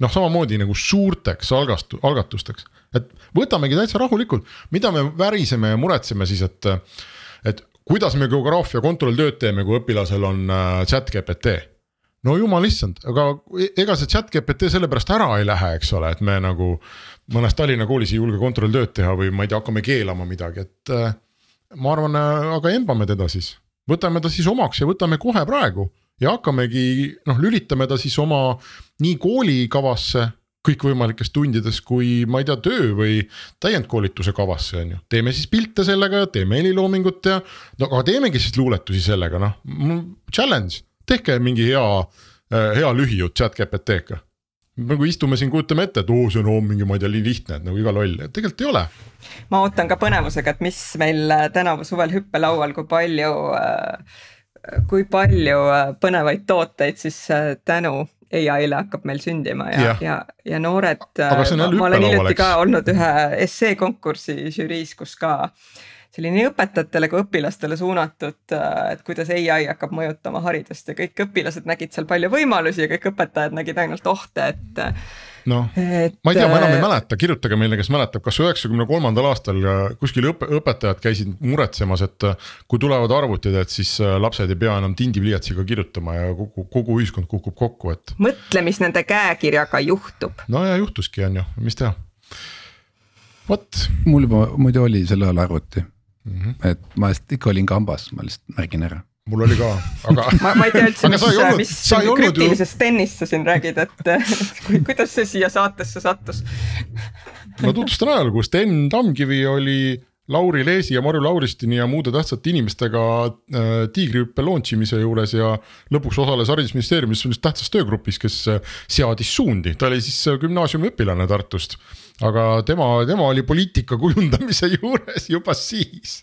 noh, samamoodi nagu suurteks algastu-, algatusteks, et võtamegi täitsa rahulikult, mida me väriseme ja muretseme siis, et. et kuidas me geograafia kontrolltööd teeme, kui õpilasel on äh, chat GPT no jumal issand, aga e-, ega see chat GPT sellepärast ära ei lähe, eks ole, et me nagu mõnes Tallinna koolis ei julge kontrolltööd teha või ma ei tea, hakkame keelama midagi, et äh, ma arvan, äh, aga embame teda siis, võtame ta siis omaks ja võtame kohe praegu ja hakkamegi noh, lülitame ta siis oma nii koolikavasse kõikvõimalikes tundides, kui ma ei tea, töö või täiendkoolituse kavasse on ju, teeme siis pilte sellega, teeme heliloomingut ja. no aga teemegi siis luuletusi sellega noh, challenge, tehke mingi hea, äh, hea lühijutt chat GPT-ga nagu istume siin, kujutame ette, et oo, see on oo, mingi, ma ei tea, lihtne, et nagu iga loll, tegelikult ei ole. ma ootan ka põnevusega, et mis meil äh, tänavu suvel hüppelaual, kui palju, äh, kui palju äh, põnevaid tooteid siis tänu ai-le hakkab meil sündima ja, ja, ja, ja noored. ma olen hiljuti ka olnud ühe esseekonkursi žüriis, kus ka äh, selline nii õpetajatele kui õpilastele suunatud, äh, et kuidas ai hakkab mõjutama haridust ja kõik õpilased nägid seal palju võimalusi ja kõik õpetajad nägid ainult ohte, et noh, ma ei tea, ma enam ei äh, mäleta, kirjutage meile, kes mäletab, kas üheksakümne kolmandal aastal kuskil õpe, õpetajad käisid muretsemas, et kui tulevad arvutid, et siis lapsed ei pea enam tindipliiatsiga kirjutama ja kogu, kogu ühiskond kukub kokku, et. mõtle, mis nende käekirjaga juhtub. no ja juhtuski, on ju, mis teha vot mul juba muidu oli sel ajal arvuti, mm. -hmm. et ma lihtsalt ikka olin kambas, ma lihtsalt märgin ära mul oli ka, aga ma, ma ei tea üldse, mis, olnud, mis krüptilisest tennist sa siin räägid, et, kuidas see siia saatesse sattus ma tutvustan ajalugu, Sten Tamkivi oli Lauri Leesi ja Marju Lauristini ja muude tähtsate inimestega äh, tiigrihüppe launch imise juures ja lõpuks osales haridusministeeriumis selles tähtsas töögrupis, kes äh, seadis suundi, ta oli siis äh, gümnaasiumi õpilane Tartust. Aga tema, tema oli poliitika kujundamise juures juba siis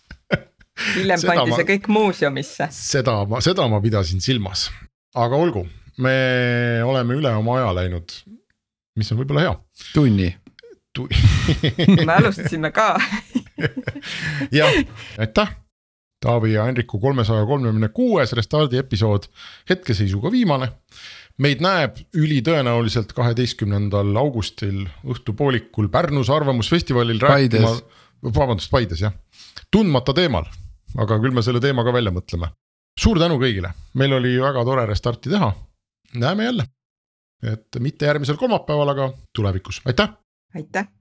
hiljem pandi see kõik muuseumisse. seda ma, seda ma pidasin silmas, aga olgu, me oleme üle oma aja läinud, mis on võib-olla hea. tunni tu... me alustasime ka jah, aitäh. Taavi ja Henriku kolmesaja kolmekümne kuues Restardi episood, hetkeseisuga viimane. Meid näeb ülitõenäoliselt kaheteistkümnendal augustil õhtupoolikul Pärnus Arvamusfestivalil rääkima. vabandust, Paides jah, tundmata teemal, aga küll me selle teema ka välja mõtleme. suur tänu kõigile, meil oli väga tore Restarti teha, näeme jälle. et mitte järgmisel kolmapäeval, aga tulevikus, aitäh. aitäh